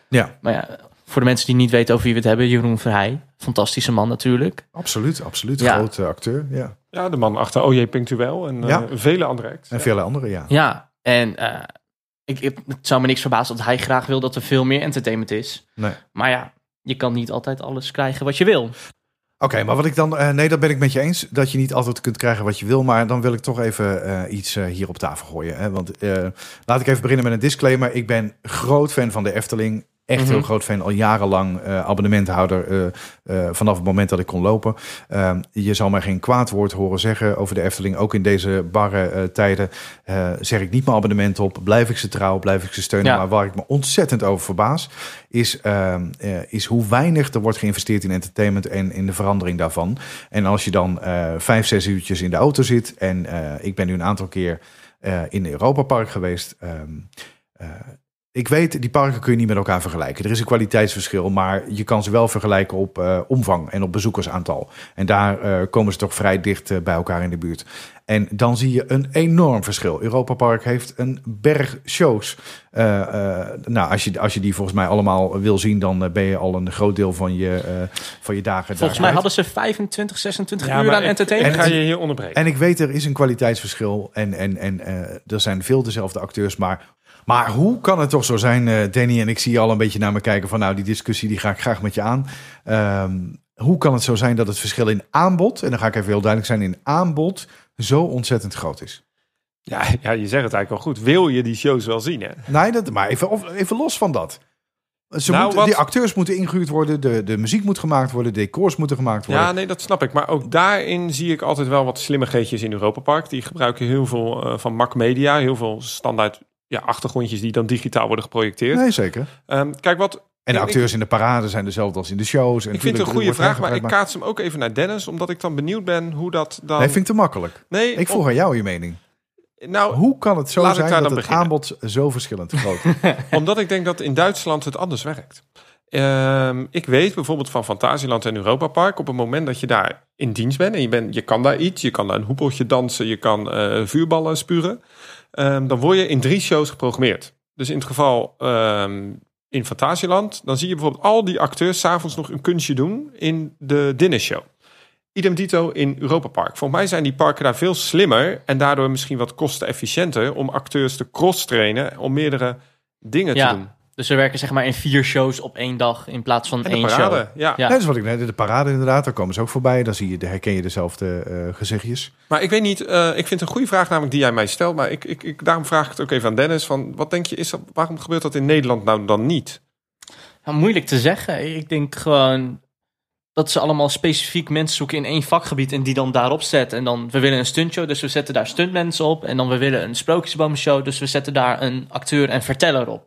Ja, Maar ja, voor de mensen die niet weten over wie we het hebben, Jeroen Verheij. Fantastische man natuurlijk. absoluut. Absoluut. Ja. Grote acteur. Ja. Ja, de man achter OJ Punctueel en eh, Ja. vele andere acts. En Ja. vele andere, ja. Ja, en eh, ik, ik, het zou me niks verbazen dat hij graag wil dat er veel meer entertainment is. Nee. Maar ja, je kan niet altijd alles krijgen wat je wil. Oké, maar wat ik dan. eh, nee, dat ben ik met je eens. Dat je niet altijd kunt krijgen wat je wil. Maar dan wil ik toch even eh, iets eh, hier op tafel gooien. Hè? Want laat ik even beginnen met een disclaimer. Ik ben groot fan van de Efteling. Echt Mhm. heel groot fan. Al jarenlang eh, abonnementhouder. eh, eh, vanaf het moment dat ik kon lopen. Ehm, je zal mij geen kwaad woord horen zeggen over de Efteling. Ook in deze barre tijden. zeg ik niet mijn abonnement op. Blijf ik ze trouw. Blijf ik ze steunen. Ja. Maar waar ik me ontzettend over verbaas. Is, ehm, eh, is hoe weinig er wordt geïnvesteerd in entertainment. En in de verandering daarvan. En als je dan vijf, zes uurtjes in de auto zit. En ik ben nu een aantal keer in Europa Park geweest. ehm, eh, ik weet, die parken kun je niet met elkaar vergelijken. Er is een kwaliteitsverschil, maar je kan ze wel vergelijken op eh, omvang en op bezoekersaantal. En daar eh, komen ze toch vrij dicht eh, bij elkaar in de buurt. En dan zie je een enorm verschil. Europa Park heeft een berg shows. Eh, eh, nou, als je, als je die volgens mij allemaal wil zien, dan ben je al een groot deel van je, eh, van je dagen Volgens mij hadden ze 25, 26 Ja, uur aan ik- entertainment. Ik ga je hier onderbreken. En ik weet, er is een kwaliteitsverschil. En, en, en eh, er zijn veel dezelfde acteurs. Maar, maar hoe kan het toch zo zijn, eh, Danny? En ik zie je al een beetje naar me kijken van... nou, die discussie die ga ik graag met je aan. Ehm, hoe kan het zo zijn dat het verschil in aanbod... en dan ga ik even heel duidelijk zijn, in aanbod... zo ontzettend groot is? Ja, ja, je zegt het eigenlijk wel goed. Wil je die shows wel zien, hè? Nee, dat, maar even, of- even los van dat. Ze Nou, moeten, wat- Die acteurs moeten ingehuurd worden, de, de muziek moet gemaakt worden... decors moeten gemaakt worden. Ja, nee, dat snap ik. Maar ook daarin zie ik altijd wel wat slimmigheidjes in Europa Park. Die gebruiken heel veel eh, van Mac Media. Heel veel standaard ja, achtergrondjes die dan digitaal worden geprojecteerd. Nee, zeker. Ehm, kijk, wat En de acteurs in de parade zijn dezelfde als in de shows. En ik vind het een goede vraag, maar ik kaats hem ook even naar Dennis. Omdat ik dan benieuwd ben hoe dat dan... Nee, vind ik te makkelijk. Nee, Ik vroeg aan jou je mening. nou, Hoe kan het zo zijn dat het beginnen. aanbod zo verschillend groot is? Omdat ik denk dat in Duitsland het anders werkt. Ehm, ik weet bijvoorbeeld van Fantasieland en Europa Park... op het moment dat je daar in dienst bent... en je, bent, je kan daar iets, je kan daar een hoepeltje dansen... je kan eh, vuurballen spuren... ehm, dan word je in drie shows geprogrammeerd. Dus in het geval ehm, in Fantasieland... dan zie je bijvoorbeeld al die acteurs... s'avonds nog een kunstje doen in de dinnershow. Idem dito in Europa Park. Volgens mij zijn die parken daar veel slimmer... en daardoor misschien wat kostenefficiënter... om acteurs te cross-trainen... om meerdere dingen Ja. te doen. Dus ze werken zeg maar in vier shows op één dag in plaats van En de één parade, show. ja. Ja. Dat is wat ik net, de parade inderdaad, daar komen ze ook voorbij. Dan zie je, daar herken je dezelfde eh, gezichtjes. Maar ik weet niet, eh, ik vind het een goede vraag namelijk die jij mij stelt. Maar ik, ik, ik, daarom vraag ik het ook even aan Dennis. Van, wat denk je, is dat, waarom gebeurt dat in Nederland nou dan niet? Ja, moeilijk te zeggen. Ik denk gewoon dat ze allemaal specifiek mensen zoeken in één vakgebied en die dan daarop zetten. En dan, we willen een stuntshow, dus we zetten daar stuntmensen op. En dan, we willen een sprookjesboomshow, dus we zetten daar een acteur en verteller op.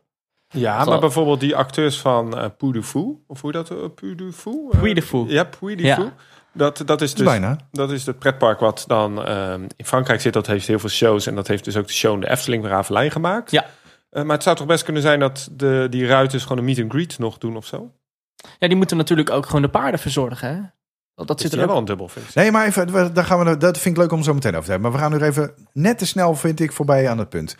Ja, Zo. maar bijvoorbeeld die acteurs van uh, Puy du Fou, of hoe dat, uh? Eh, Puy du Fou. Ja, Puy du Ja. Fou. Dat, dat is dus bijna. Dat is het pretpark wat dan ehm, in Frankrijk zit. Dat heeft heel veel shows. En dat heeft dus ook de show in de Efteling bij Ravelijn gemaakt. Ja. Eh, maar het zou toch best kunnen zijn dat de, die ruiters gewoon een meet and greet nog doen of zo? Ja, die moeten natuurlijk ook gewoon de paarden verzorgen, hè? Dat zit er ook wel een dubbelvis. Nee, maar even, daar gaan we, dat vind ik leuk om zo meteen over te hebben. Maar we gaan nu even net te snel, vind ik, voorbij aan het punt.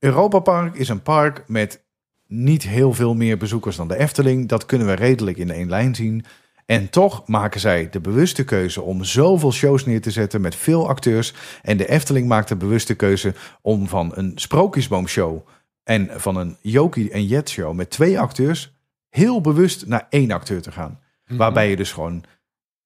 Europa Park is een park met niet heel veel meer bezoekers dan de Efteling. Dat kunnen we redelijk in één lijn zien. En toch maken zij de bewuste keuze om zoveel shows neer te zetten met veel acteurs. En de Efteling maakt de bewuste keuze om van een sprookjesboomshow en van een Jokie en Jet show met twee acteurs heel bewust naar één acteur te gaan. Mhm. Waarbij je dus gewoon,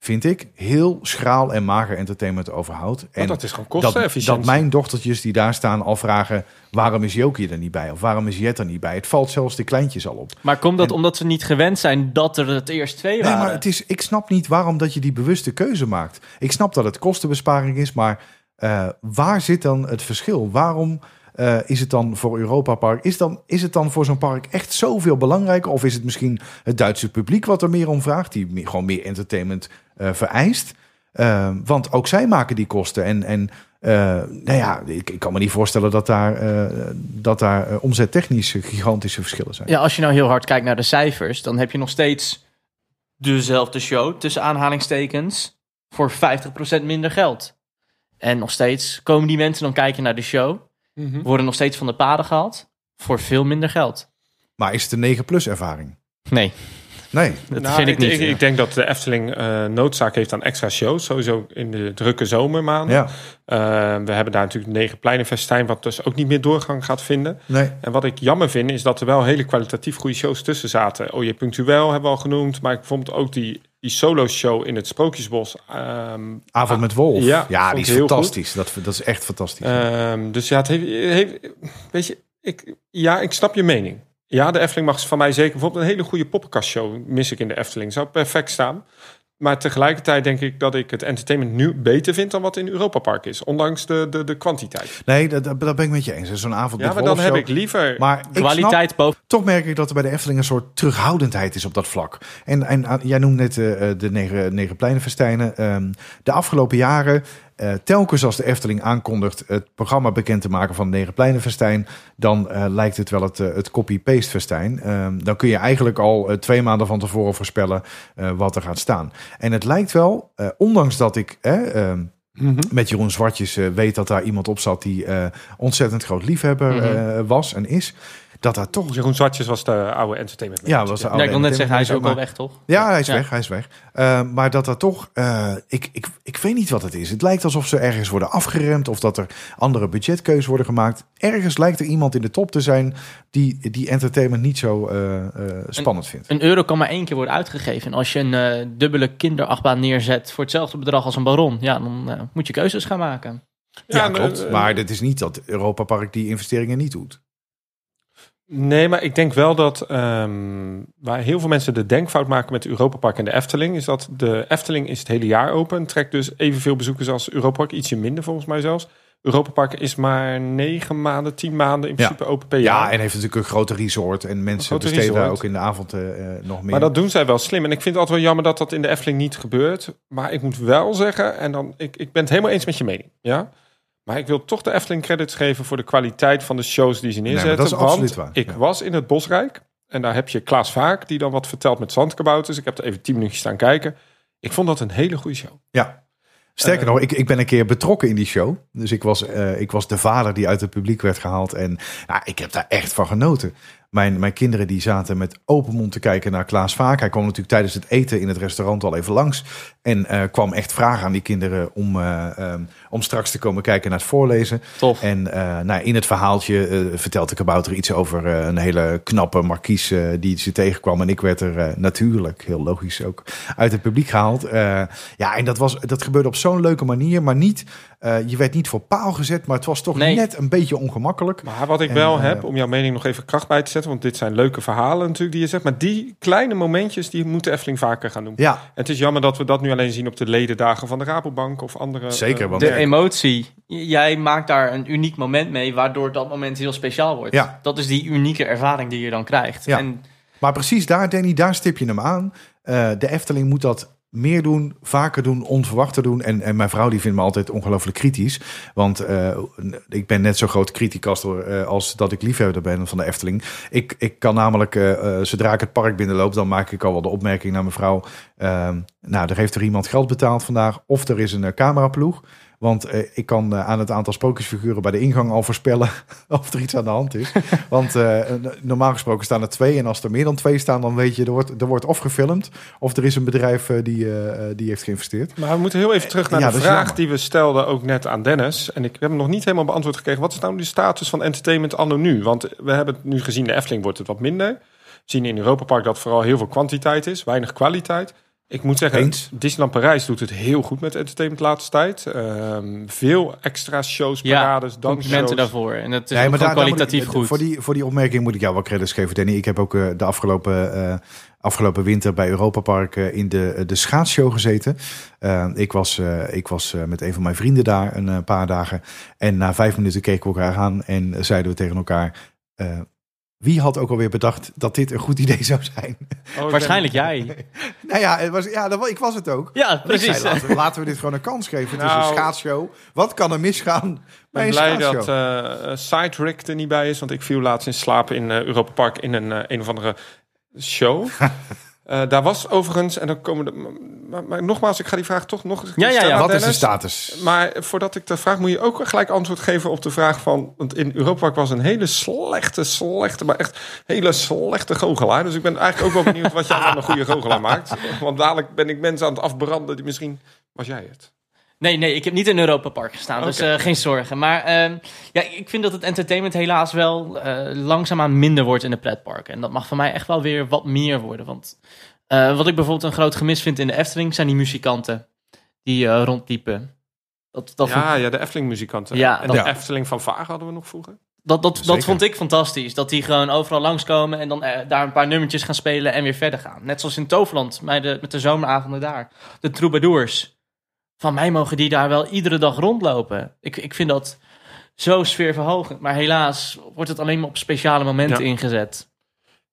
vind ik, heel schraal en mager entertainment overhoudt. En dat is gewoon dat, kostenefficiëntie. dat mijn dochtertjes die daar staan al vragen... waarom is Jokie er niet bij? Of waarom is Jet er niet bij? Het valt zelfs de kleintjes al op. Maar komt dat En- omdat ze niet gewend zijn dat er het eerst twee Nee, waren? maar het is, ik snap niet waarom dat je die bewuste keuze maakt. Ik snap dat het kostenbesparing is, maar eh, waar zit dan het verschil? Waarom eh, is het dan voor Europa Park? Is, dan, is het dan voor zo'n park echt zoveel belangrijker? Of is het misschien het Duitse publiek wat er meer om vraagt, die meer- gewoon meer entertainment vereist? Eh, want ook zij maken die kosten. En, en eh, nou ja, ik, ik kan me niet voorstellen dat daar, eh, dat daar eh, omzettechnisch gigantische verschillen zijn. Ja, als je nou heel hard kijkt naar de cijfers, dan heb je nog steeds dezelfde show, tussen aanhalingstekens, voor 50% minder geld. En nog steeds komen die mensen dan kijken naar de show, Mhm. worden nog steeds van de paden gehaald, voor veel minder geld. Maar is het een 9-plus ervaring? Nee, Nee. dat Nou, vind ik niet. Ik, ik denk dat de Efteling eh, noodzaak heeft aan extra shows. Sowieso in de drukke zomermaanden. Ja, Eh, we hebben daar natuurlijk negen pleinenfestijn, wat dus ook niet meer doorgang gaat vinden. nee. En wat ik jammer vind, is dat er wel hele kwalitatief goede shows tussen zaten. OJ Punctueel hebben we al genoemd, maar ik vond ook die, die solo-show in het Sprookjesbos. ehm, Avond met Wolf. Ja, die ik is fantastisch. Dat, dat is echt fantastisch. Ehm, dus ja, het heeft, heeft- weet je, ik, ja, ik snap je mening. Ja, de Efteling mag van mij zeker bijvoorbeeld een hele goede poppenkastshow mis ik in de Efteling. Zou perfect staan. Maar tegelijkertijd denk ik dat ik het entertainment nu beter vind dan wat in Europa Park is. Ondanks de, de, de kwantiteit. nee, dat, dat ben ik met je eens. Zo'n avond Ja, met maar dan heb ik liever... Maar ik snap, Kwaliteit boven. toch merk ik dat er bij de Efteling een soort terughoudendheid is op dat vlak. En, en ah, jij noemt net eh, eh, de negen, negen pleinenfestijnen. Ehm, de afgelopen jaren, eh, telkens als de Efteling aankondigt het programma bekend te maken van de negen pleinenfestijn, dan eh, lijkt het wel het, eh, het copy-paste festijn. Ehm, dan kun je eigenlijk al twee maanden van tevoren voorspellen wat er gaat staan. En het lijkt wel, ondanks dat ik... eh, ehm, Mhm. met Jeroen Zwartjes weet dat daar iemand op zat die ontzettend groot liefhebber Mhm. was en is. Dat daar toch. Jeroen Zwartjes was de oude entertainment Ja, was de Ja, ik wil net zeggen, hij is ook maar- al weg, toch? Ja, hij is Ja. weg, hij is weg. Eh, maar dat er toch, eh, ik, ik, ik weet niet wat het is. Het lijkt alsof ze ergens worden afgeremd of dat er andere budgetkeuzes worden gemaakt. Ergens lijkt er iemand in de top te zijn die die entertainment niet zo eh, eh, spannend vindt. Een euro kan maar één keer worden uitgegeven. En als je een dubbele kinderachtbaan neerzet voor hetzelfde bedrag als een baron, ja, dan moet je keuzes gaan maken. Ja, Ja, klopt. maar het is niet dat Europa Park die investeringen niet doet. Nee, maar ik denk wel dat ehm, waar heel veel mensen de denkfout maken met Europa Park en de Efteling, is dat de Efteling is het hele jaar open. Trekt dus evenveel bezoekers als Europa Park, ietsje minder volgens mij zelfs. Europa Park is maar negen maanden, tien maanden in Ja. principe open per Ja, jaar. en heeft natuurlijk een grote resort en mensen besteden daar resort. ook in de avond eh, eh, nog meer. Maar dat doen zij wel slim. En ik vind het altijd wel jammer dat dat in de Efteling niet gebeurt. Maar ik moet wel zeggen, en dan, ik, ik ben het helemaal eens met je mening. Ja? Maar ik wil toch de Efteling credits geven voor de kwaliteit van de shows die ze neerzetten. dat is want absoluut waar, ik ja. was in het Bosrijk. En daar heb je Klaas Vaak, die dan wat vertelt met zandkabouters. Ik heb er even tien minuutjes staan kijken. Ik vond dat een hele goede show. Ja. Sterker Eh, nog, ik, ik ben een keer betrokken in die show. Dus ik was, eh, ik was de vader die uit het publiek werd gehaald. En nou, ik heb daar echt van genoten. Mijn, mijn kinderen die zaten met open mond te kijken naar Klaas Vaak. Hij kwam natuurlijk tijdens het eten in het restaurant al even langs. En eh, kwam echt vragen aan die kinderen om, eh, ehm, om straks te komen kijken naar het voorlezen. Tof. En eh, nou, in het verhaaltje eh, vertelt de kabouter iets over eh, een hele knappe markies eh, die ze tegenkwam. En ik werd er natuurlijk, heel logisch ook, uit het publiek gehaald. Eh, ja, en dat, was, dat gebeurde op zo'n leuke manier, maar niet, eh, je werd niet voor paal gezet, maar het was toch Nee. net een beetje ongemakkelijk. Maar wat ik En, wel heb, om jouw mening nog even kracht bij te zetten. Want dit zijn leuke verhalen natuurlijk die je zegt. Maar die kleine momentjes, die moet de Efteling vaker gaan doen. Ja, Het is jammer dat we dat nu alleen zien op de ledendagen van de Rabobank of andere. Zeker, eh, want- De emotie. Jij maakt daar een uniek moment mee, waardoor dat moment heel speciaal wordt. Ja. Dat is die unieke ervaring die je dan krijgt. Ja. En maar precies daar, Danny, daar stip je hem aan. Eh, de Efteling moet dat meer doen, vaker doen, onverwachter doen. En, en mijn vrouw die vindt me altijd ongelooflijk kritisch. Want eh, ik ben net zo groot criticaster eh, als dat ik liefhebber ben van de Efteling. Ik, ik kan namelijk, eh, zodra ik het park binnenloop, dan maak ik al wel de opmerking naar mijn vrouw. ehm, nou, er heeft er iemand geld betaald vandaag. Of er is een cameraploeg. Want eh, ik kan eh, aan het aantal sprookjesfiguren bij de ingang al voorspellen of er iets aan de hand is. Want eh, normaal gesproken staan er twee. En als er meer dan twee staan, dan weet je, er wordt, er wordt of gefilmd... of er is een bedrijf die, die heeft geïnvesteerd. Maar we moeten heel even terug naar Ja, de vraag die we stelden ook net aan Dennis. En ik heb hem nog niet helemaal beantwoord gekregen. Wat is nou de status van entertainment anno nu? Want we hebben het nu gezien, de Efteling wordt het wat minder. We zien in Europa Park dat vooral heel veel kwantiteit is, weinig kwaliteit. Ik moet zeggen, Eens. Disneyland Parijs doet het heel goed met entertainment de laatste tijd. Ehm, veel extra shows, Ja, parades, Complimenten dansshows. daarvoor. En het is Nee, maar daar- kwalitatief ik- goed. Voor die, voor die opmerking moet ik jou wel credits geven, Danny. Ik heb ook eh, de afgelopen, eh, afgelopen winter bij Europa Park eh, in de, de schaatsshow gezeten. Ik was, eh, ik was eh, met een van mijn vrienden daar een paar dagen. En na vijf minuten keken we elkaar aan en zeiden we tegen elkaar... wie had ook alweer bedacht dat dit een goed idee zou zijn? Oh, Waarschijnlijk jij. nou ja, het was, ja dat, ik was het ook. Ja, zei, precies. laten, we, laten we dit gewoon een kans geven. Het is Nou, een schaatsshow. Wat kan er misgaan Ik bij ben een blij dat eh Sidetrick er niet bij is. Want ik viel laatst in slaap in eh, Europa Park in een, een of andere show. Eh, daar was overigens, en dan komen de. Maar, maar nogmaals, ik ga die vraag toch nog Ja, ja, ja. Wat is de status? Maar voordat ik dat vraag, moet je ook gelijk antwoord geven op de vraag van... Want in Europa was een hele slechte, slechte, maar echt hele slechte goochelaar. Dus ik ben eigenlijk ook wel benieuwd wat jij van een goede goochelaar maakt. Want dadelijk ben ik mensen aan het afbranden die misschien... Was jij het? Nee, nee, ik heb niet in Europa Park gestaan, dus eh, geen zorgen. Maar ehm, ja, ik vind dat het entertainment helaas wel eh, langzaamaan minder wordt in de pretparken. En dat mag voor mij echt wel weer wat meer worden. Want eh, wat ik bijvoorbeeld een groot gemis vind in de Efteling zijn die muzikanten die rondliepen. Dat, dat, vond, Ja, ja, de Efteling-muzikanten. Ja, en dat- de Efteling van Vaag hadden we nog vroeger. dat, dat, Zeker. dat vond ik fantastisch. Dat die gewoon overal langskomen en dan eh, daar een paar nummertjes gaan spelen en weer verder gaan. Net zoals in Toverland, met de, met de zomeravonden daar. De troubadours. Van mij mogen die daar wel iedere dag rondlopen. Ik, ik vind dat zo sfeerverhogend. Maar helaas wordt het alleen maar op speciale momenten Ja. ingezet.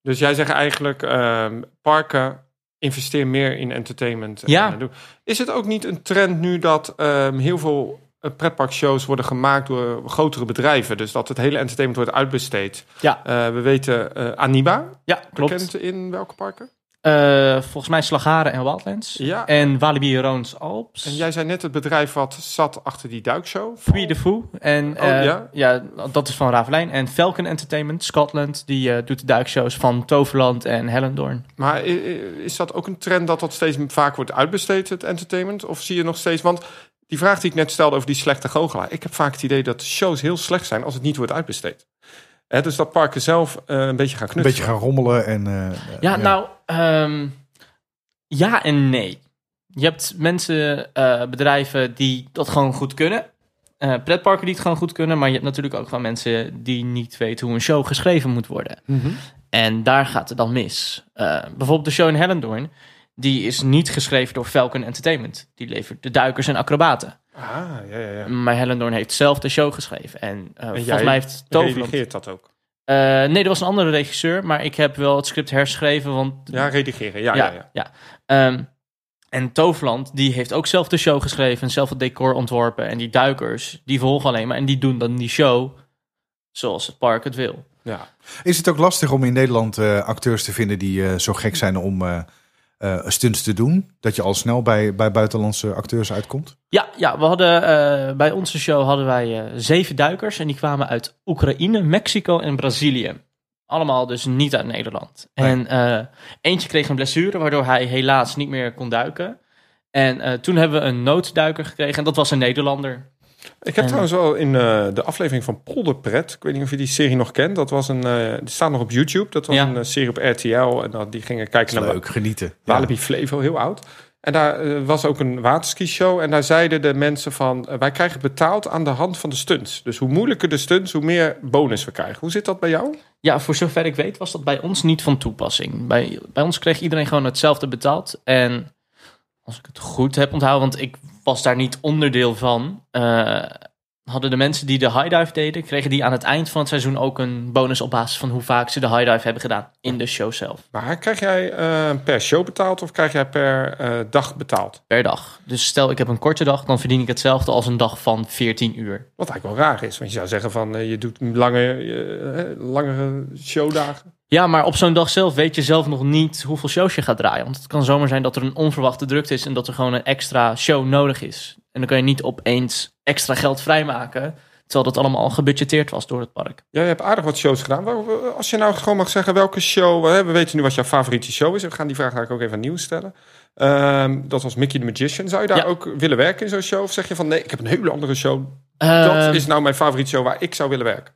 Dus jij zegt eigenlijk, ehm, parken investeer meer in entertainment. Ja. En. Is het ook niet een trend nu dat ehm, heel veel eh, pretparkshows worden gemaakt door grotere bedrijven? Dus dat het hele entertainment wordt uitbesteed. Ja. Eh, we weten uh, Aniba, Ja, klopt. bekend in welke parken? Eh, volgens mij Slagharen en Wildlands. Ja. En Walibi Roons Alps. En jij zei net het bedrijf wat zat achter die duikshow. Puy de Fou. En Oh, eh, ja? ja? dat is van Ravelijn. En Falcon Entertainment, Scotland, die eh, doet de duikshows van Toverland en Hellendoorn. Maar is dat ook een trend dat dat steeds vaak wordt uitbesteed, het entertainment? Of zie je nog steeds... Want die vraag die ik net stelde over die slechte goochelaar. Ik heb vaak het idee dat shows heel slecht zijn als het niet wordt uitbesteed. Hè, dus dat parken zelf eh, een beetje gaan Een knutselen. beetje gaan rommelen en... eh, Ja, nou, ehm, ja en nee. Je hebt mensen, eh, bedrijven die dat gewoon goed kunnen. Eh, pretparken die het gewoon goed kunnen. Maar je hebt natuurlijk ook gewoon mensen die niet weten hoe een show geschreven moet worden. Mhm. En daar gaat het dan mis. Eh, bijvoorbeeld de show in Hellendoorn. Die is niet geschreven door Falcon Entertainment. Die levert de duikers en acrobaten. Ah, ja, ja, ja. Maar Hellendoorn heeft zelf de show geschreven. En, eh, volgens jij mij heeft Toverland... Redigeert dat ook? Eh, nee, er was een andere regisseur. Maar ik heb wel het script herschreven. Want Ja, redigeren. Ja, ja, ja. Ehm, en Toverland, die heeft ook zelf de show geschreven. En zelf het decor ontworpen. En die duikers, die volgen alleen maar. En die doen dan die show zoals het park het wil. ja. Is het ook lastig om in Nederland eh, acteurs te vinden die eh, zo gek zijn om eh, stunts te doen? Dat je al snel bij, bij buitenlandse acteurs uitkomt? Ja, ja we hadden, eh, bij onze show hadden wij eh, zeven duikers. En die kwamen uit Oekraïne, Mexico en Brazilië. Allemaal dus niet uit Nederland. Nee. En eentje kreeg een blessure, waardoor hij helaas niet meer kon duiken. En toen hebben we een noodduiker gekregen. En dat was een Nederlander. Ik heb En- trouwens wel in eh, de aflevering van Polderpret, ik weet niet of je die serie nog kent, dat was een, eh, die staat nog op YouTube, dat was Ja. een eh, serie op RTL en dat die gingen kijken naar Leuk, genieten. Walibi Flevo, heel oud. En daar eh, was ook een waterski-show. En daar zeiden de mensen van... eh, wij krijgen betaald aan de hand van de stunts. Dus hoe moeilijker de stunts, hoe meer bonus we krijgen. Hoe zit dat bij jou? Ja, voor zover ik weet was dat bij ons niet van toepassing. Bij, bij ons kreeg iedereen gewoon hetzelfde betaald. En als ik het goed heb onthouden, want ik was daar niet onderdeel van... eh, hadden de mensen die de high dive deden... kregen die aan het eind van het seizoen ook een bonus op basis van hoe vaak ze de high dive hebben gedaan in de show zelf. Maar krijg jij eh, per show betaald of krijg jij per eh, dag betaald? Per dag. Dus stel ik heb een korte dag, dan verdien ik hetzelfde als een dag van 14 uur. Wat eigenlijk wel raar is. Want je zou zeggen van... je doet lange, langere showdagen. Ja, maar op zo'n dag zelf weet je zelf nog niet hoeveel shows je gaat draaien. Want het kan zomaar zijn dat er een onverwachte drukte is en dat er gewoon een extra show nodig is. En dan kan je niet opeens extra geld vrijmaken, terwijl dat allemaal al gebudgeteerd was door het park. Ja, je hebt aardig wat shows gedaan. Als je nou gewoon mag zeggen welke show... We weten nu wat jouw favoriete show is. We gaan die vraag eigenlijk ook even aan nieuws stellen. Ehm, dat was Mickey the Magician. Zou je daar Ja. ook willen werken in zo'n show? Of zeg je van nee, ik heb een hele andere show. Dat Ehm, is nou mijn favoriete show waar ik zou willen werken.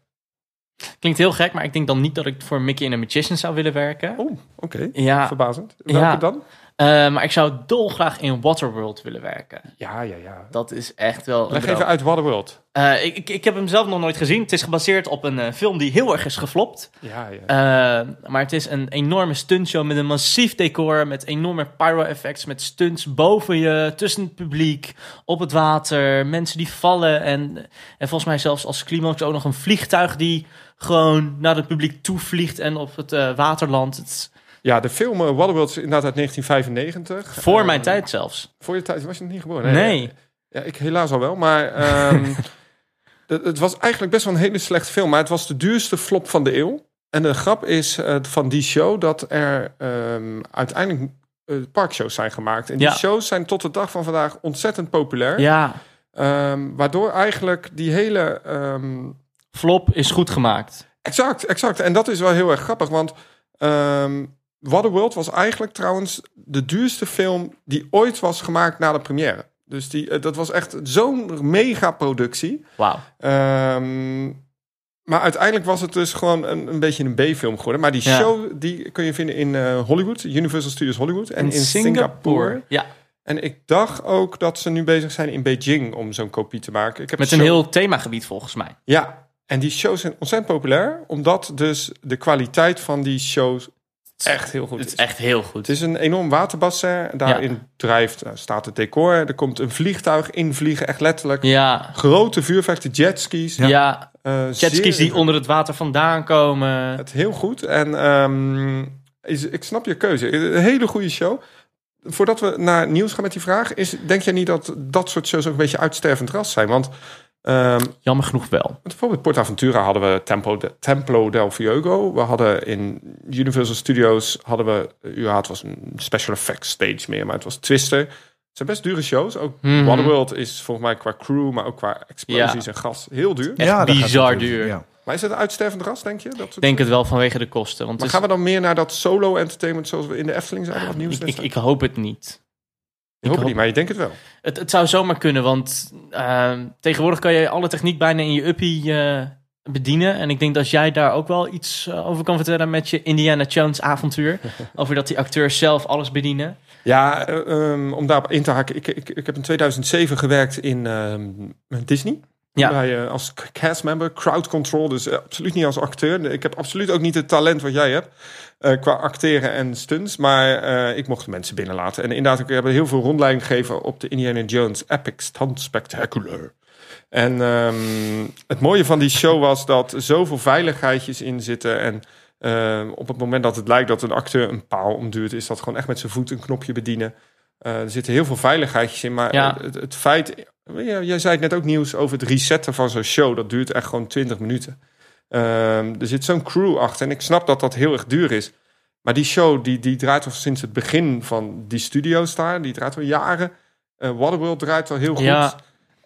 Klinkt heel gek, maar ik denk dan niet dat ik voor Mickey en the Magician zou willen werken. Oh, oké. Ja, Verbazend. Welke Ja. dan? Eh, maar ik zou dolgraag in Waterworld willen werken. Ja, ja, ja. Dat is echt wel. een Leg even uit Waterworld. Eh, ik, ik, ik heb hem zelf nog nooit gezien. Het is gebaseerd op een eh, film die heel erg is geflopt. Ja, ja. Maar het is een enorme stuntshow met een massief decor, met enorme pyro-effects, met stunts boven je, tussen het publiek, op het water, mensen die vallen en, en volgens mij zelfs als climax ook nog een vliegtuig die gewoon naar het publiek toe vliegt en op het water landt. Het is ja, de film eh, Waterworld is inderdaad uit 1995. voor Eh, mijn tijd zelfs. Voor je tijd was je nog niet geboren? Nee. Ja, ik helaas al wel, maar ehm, het, het was eigenlijk best wel een hele slechte film. Maar het was de duurste flop van de eeuw. En de grap is eh, van die show dat er ehm, uiteindelijk eh, parkshows zijn gemaakt. En die Ja. shows zijn tot de dag van vandaag ontzettend populair. Ja, Ehm, waardoor eigenlijk die hele... ehm, flop is goed gemaakt. Exact, exact. En dat is wel heel erg grappig, want ehm Waterworld was eigenlijk trouwens de duurste film die ooit was gemaakt na de première. Dus die, eh, dat was echt zo'n mega productie. Wauw. Ehm, maar uiteindelijk was het dus gewoon een, een beetje een B-film geworden. Maar die Ja. show die kun je vinden in eh, Hollywood, Universal Studios Hollywood en in, Singapore. Ja, En ik dacht ook dat ze nu bezig zijn in Beijing om zo'n kopie te maken. Ik heb met een show- heel themagebied volgens mij. ja, en die shows zijn ontzettend populair, omdat dus de kwaliteit van die shows echt heel goed Het is. echt heel goed. Het is een enorm waterbassin. Daarin drijft, nou, staat het decor. Er komt een vliegtuig invliegen, echt letterlijk. Ja, Grote vuurvechten, jetskis. ja. eh, jetskis zeer- die onder het water vandaan komen. Het heel goed. En ehm, is, ik snap je keuze. Een hele goede show. Voordat we naar nieuws gaan met die vraag, is, denk jij niet dat dat soort shows ook een beetje uitstervend ras zijn? Want ehm, Jammer genoeg wel. Bijvoorbeeld PortAventura hadden we Tempo de, Templo del Fuego. We hadden in Universal Studios hadden we, ja, het was een special effects stage meer, maar het was Twister. Het zijn best dure shows. Ook Mhm. Waterworld is volgens mij qua crew, maar ook qua explosies Ja. en gas heel duur. Echt gaat bizar duur. Ja. Maar is het een uitstervend ras, denk je? Dat denk het wel vanwege de kosten. Want maar gaan we dan meer naar dat solo entertainment zoals we in de Efteling zijn? Nieuws ik, ik, ik hoop het niet. Ik hoop het niet, maar je denkt het wel. Het, het zou zomaar kunnen, want ehm, tegenwoordig kan je alle techniek bijna in je uppie eh, bedienen. En ik denk dat jij daar ook wel iets eh, over kan vertellen met je Indiana Jones avontuur. over dat die acteurs zelf alles bedienen. Ja, eh, ehm, om daarop in te haken. Ik, ik, ik heb in 2007 gewerkt in ehm, Disney. Ja. Bij, eh, als castmember, crowd control. Dus eh, absoluut niet als acteur. Ik heb absoluut ook niet het talent wat jij hebt. eh, qua acteren en stunts. Maar eh, ik mocht mensen binnenlaten. En inderdaad, ik heb heel veel rondleiding gegeven op de Indiana Jones Epic Stunt Spectacular. En ehm, het mooie van die show was dat zoveel veiligheidjes in zitten. En ehm, op het moment dat het lijkt dat een acteur een paal omduurt, is dat gewoon echt met zijn voet een knopje bedienen. Eh, er zitten heel veel veiligheidjes in. Maar Ja. het, het feit. Jij zei het net ook nieuws over het resetten van zo'n show. Dat duurt echt gewoon 20 minuten. Ehm, er zit zo'n crew achter. En ik snap dat dat heel erg duur is. Maar die show die, die draait al sinds het begin van die studio's daar. Die draait al jaren. Eh, Waterworld draait al heel goed. Ja.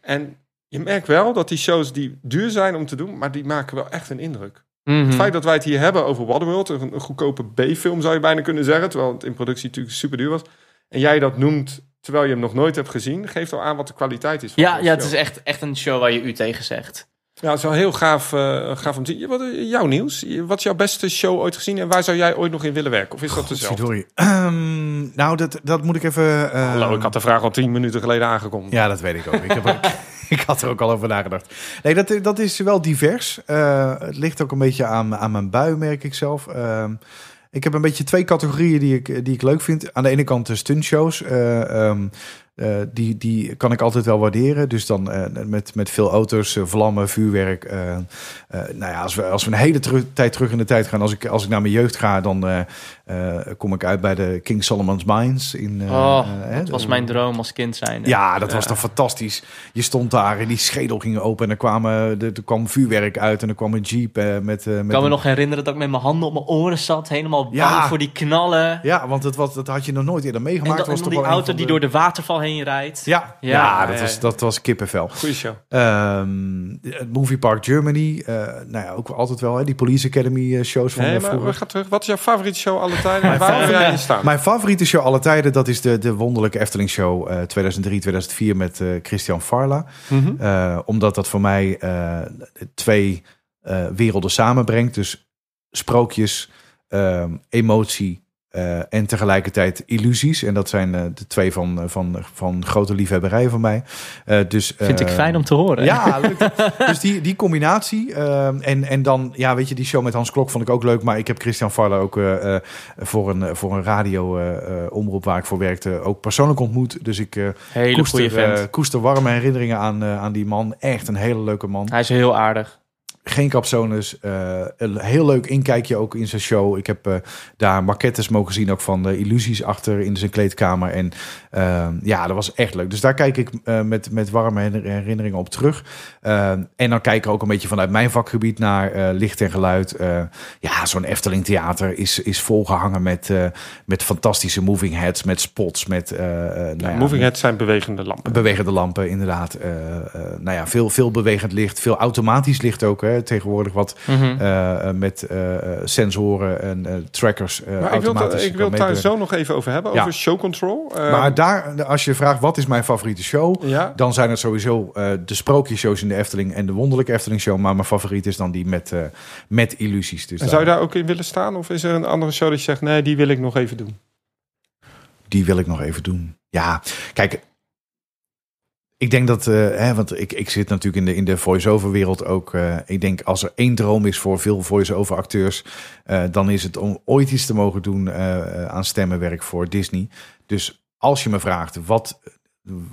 En je merkt wel dat die shows die duur zijn om te doen, maar die maken wel echt een indruk. Mhm. Het feit dat wij het hier hebben over Waterworld, een, een goedkope B-film zou je bijna kunnen zeggen, terwijl het in productie natuurlijk super duur was. En jij dat noemt terwijl je hem nog nooit hebt gezien, geeft al aan wat de kwaliteit is. Van Ja, ja, het is echt, echt een show waar je u tegen zegt. Ja, het is wel heel gaaf, eh, gaaf om te zien. Wat, jouw nieuws? Wat is jouw beste show ooit gezien en waar zou jij ooit nog in willen werken? Of is dat dezelfde? Verdorie. Ehm, nou, dat, dat moet ik even... ehm, Hallo, ik had de vraag al tien minuten geleden aangekondigd. Ja, dat weet ik ook. Ik, heb ook- ik had er ook al over nagedacht. Nee, dat, dat is wel divers. Eh, het ligt ook een beetje aan, aan mijn bui, merk ik zelf. Ik heb een beetje twee categorieën die ik, die ik leuk vind. Aan de ene kant de stuntshows. Ehm, eh, die, die kan ik altijd wel waarderen. Dus dan eh, met, met veel auto's, eh, vlammen, vuurwerk. nou ja, als we, als we een hele teru- tijd terug in de tijd gaan, als ik, als ik naar mijn jeugd ga, dan kom ik uit bij de King Solomon's Mines. In, Oh, dat was mijn droom als kind zijn. ja, dat was toch fantastisch. Je stond daar en die schedel ging open en er, kwamen, er, er kwam vuurwerk uit en er kwam een jeep met... met Ik kan me een- nog herinneren dat ik met mijn handen op mijn oren zat. Helemaal bang Ja. voor die knallen. Ja, want dat, was, dat had je nog nooit eerder en meegemaakt. dan, was en toch die auto die de- door de waterval heen rijdt. Ja, ja, Ja, dat, was, dat was kippenvel. Goeie show. Ehm, het Movie Park Germany, eh, nou ja, ook altijd wel hè, die Police Academy eh, shows van Nee, maar vroeger. we gaan terug. Wat is jouw favoriete show alle tijden? Waar wil jij in staan? Mijn favoriete show alle tijden, dat is de, de wonderlijke Efteling show eh 2003-2004 met eh, Christian Farla. Mhm. Eh, omdat dat voor mij eh, twee eh, werelden samenbrengt. Dus sprookjes, ehm, emotie eh, en tegelijkertijd illusies. En dat zijn eh, de twee van, eh, van, van grote liefhebberij van mij. Dus, Vind ik fijn om te horen. Ja, leuk. dus die, die combinatie. ehm, en, en dan, ja, weet je, die show met Hans Klok vond ik ook leuk. Maar ik heb Christian Farler ook voor een, voor een radio eh, eh, omroep waar ik voor werkte ook persoonlijk ontmoet. Dus ik Hele koester, goede vent. koester warme herinneringen aan, aan die man. Echt een hele leuke man. Hij is heel aardig. Geen capsones. eh, een heel leuk inkijkje ook in zijn show. Ik heb eh, daar maquettes mogen zien ook van de illusies achter in zijn kleedkamer. En ehm, ja, dat was echt leuk. Dus daar kijk ik eh, met, met warme her- herinneringen op terug. En dan kijk ik ook een beetje vanuit mijn vakgebied naar eh, licht en geluid. Eh, ja, zo'n Efteling theater is, is volgehangen met, eh, met fantastische moving heads, met spots, met... eh, eh, nou ja, Moving heads zijn bewegende lampen. Bewegende lampen, inderdaad. Eh, eh, nou ja, veel, veel bewegend licht, veel automatisch licht ook. Hè. Tegenwoordig wat Mhm. eh, eh, met eh, eh, sensoren en eh, trackers. eh, Maar ik wil, automatisch ik wil het daar zo nog even over hebben, Ja. over show control. Eh, Maar daar, als je vraagt wat is mijn favoriete show, ja, dan zijn het sowieso eh, de sprookjesshows in de Efteling en de wonderlijke Efteling show. Maar mijn favoriet is dan die met, eh, met illusies. Dus en zou je daar- daar ook in willen staan? Of is er een andere show dat je zegt, nee, die wil ik nog even doen? die wil ik nog even doen. Ja, kijk. Ik denk dat, eh, hè, want ik, ik zit natuurlijk in de, in de voice-over wereld ook. eh, ik denk als er één droom is voor veel voice-over acteurs, eh, dan is het om ooit iets te mogen doen aan stemmenwerk voor Disney. Dus als je me vraagt wat,